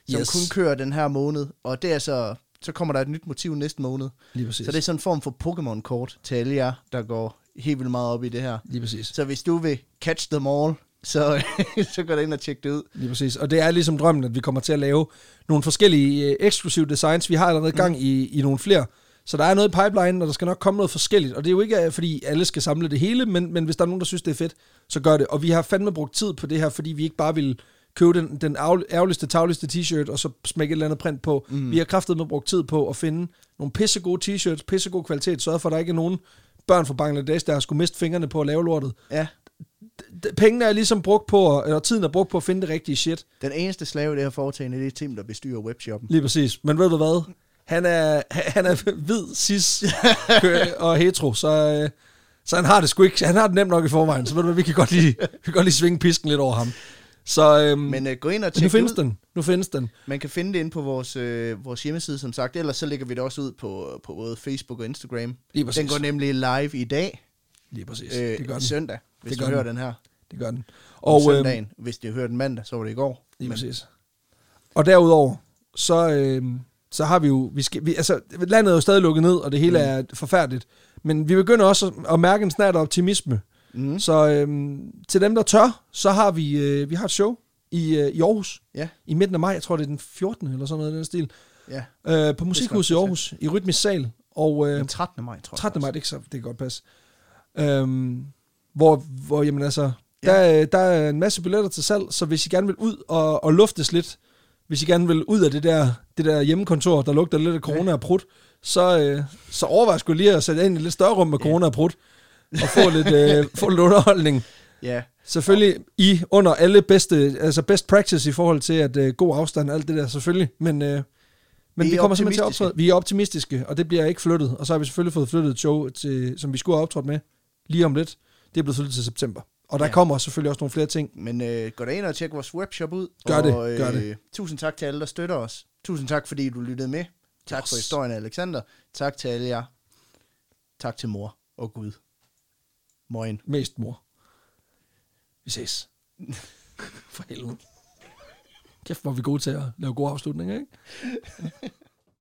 Speaker 1: som
Speaker 2: Yes.
Speaker 1: kun kører den her måned. Og det er så, så kommer der et nyt motiv næste måned.
Speaker 2: Lige præcis.
Speaker 1: Så det er sådan en form for Pokémon-kort til alle jer, der går helt vildt meget op i det her.
Speaker 2: Lige præcis.
Speaker 1: Så hvis du vil catch them all, så, så gå ind og tjek det ud.
Speaker 2: Lige præcis. Og det er ligesom drømmen, at vi kommer til at lave nogle forskellige øh, eksklusive designs. Vi har allerede gang i, i nogle flere. Så der er noget i pipeline, og der skal nok komme noget forskelligt. Og det er jo ikke, øh, fordi alle skal samle det hele, men, men hvis der er nogen, der synes, det er fedt, så gør det. Og vi har fandme brugt tid på det her, fordi vi ikke bare ville købe den, den ærgerl- ærgerligste, tagligste t-shirt, og så smække et eller andet print på. Mm. Vi har kraftet med brugt tid på at finde nogle pissegode t-shirts, pissegod kvalitet, sørge for, at der ikke er nogen børn fra Bangladesh, der har skulle miste fingrene på at lave lortet.
Speaker 1: Ja,
Speaker 2: Pengene er ligesom brugt på, eller tiden er brugt på at finde det rigtige shit.
Speaker 1: den eneste slave i det her foretagende, det er Tim, der bestyrer webshoppen.
Speaker 2: Lige præcis. Men ved du hvad? Han er, han er hvid, cis og hetero, så, øh, så han har det sgu ikke. Han har det nemt nok i forvejen, så ved du hvad, vi kan godt lige, vi kan godt lige svinge pisken lidt over ham. Så øhm,
Speaker 1: Men øh, gå ind og
Speaker 2: men nu
Speaker 1: tjek
Speaker 2: findes
Speaker 1: ud.
Speaker 2: den. Nu findes den.
Speaker 1: Man kan finde det inde på vores, øh, vores hjemmeside, som sagt. Ellers så lægger vi det også ud på, på både Facebook og Instagram.
Speaker 2: Lige præcis.
Speaker 1: Den går nemlig live i dag,
Speaker 2: Lige præcis.
Speaker 1: øh,
Speaker 2: det gør den.
Speaker 1: søndag, hvis
Speaker 2: Det
Speaker 1: du
Speaker 2: gør
Speaker 1: hører
Speaker 2: den.
Speaker 1: den her.
Speaker 2: Det gør den.
Speaker 1: Og
Speaker 2: Og, øhm,
Speaker 1: søndagen. Hvis du hører den mandag, så var det i går.
Speaker 2: Lige
Speaker 1: Men-
Speaker 2: præcis. Og derudover, så, øh, så har vi jo, vi skal, vi, altså, landet er jo stadig lukket ned, og det hele mm. er forfærdeligt. Men vi begynder også at, at mærke en snart af optimisme.
Speaker 1: Mhm.
Speaker 2: Så øh, til dem, der tør, så har vi, øh, vi har et show i, øh, i Aarhus
Speaker 1: Ja,
Speaker 2: i midten af maj. Jeg tror, det er den 14. eller sådan noget i den stil.
Speaker 1: ja.
Speaker 2: Øh, på Musikhuset i Aarhus, i Rytmisk Sal. Og, øh,
Speaker 1: Den 13. maj, tror jeg.
Speaker 2: 13. maj, det, ikke så, det kan godt passe. Øhm, hvor, hvor, jamen altså,
Speaker 1: Ja.
Speaker 2: der, der er en masse billetter til salg, så hvis I gerne vil ud og, og luftes lidt, hvis I gerne vil ud af det der, det der hjemmekontor, der lugter lidt af corona og prut, så, øh, så overvej sgu lige at sætte ind i et lidt større rum med corona og prut, og få lidt, øh, få lidt underholdning.
Speaker 1: Ja,
Speaker 2: Selvfølgelig i under alle bedste, altså best practice i forhold til at øh, god afstand og alt det der selvfølgelig, men, øh, men
Speaker 1: Vi
Speaker 2: vi,
Speaker 1: er
Speaker 2: kommer simpelthen til at optræde. Vi er optimistiske, og det bliver ikke flyttet. Og så har vi selvfølgelig fået flyttet et show, til, som vi skulle have optrådt med lige om lidt. Det er blevet flyttet til september. Og der
Speaker 1: Ja.
Speaker 2: kommer selvfølgelig også nogle flere ting.
Speaker 1: men øh, gå da ind og tjek vores webshop ud.
Speaker 2: Gør
Speaker 1: og,
Speaker 2: det,
Speaker 1: øh,
Speaker 2: gør det.
Speaker 1: Tusind tak til alle, der støtter os. Tusind tak, fordi du lyttede med. Tak for
Speaker 2: Yes.
Speaker 1: historien, Alexander. Tak til alle jer. Tak til mor og Gud. Moin.
Speaker 2: Mest mor. Vi ses. For helvede. Kæft, hvor vi gode til at lave gode afslutninger, ikke?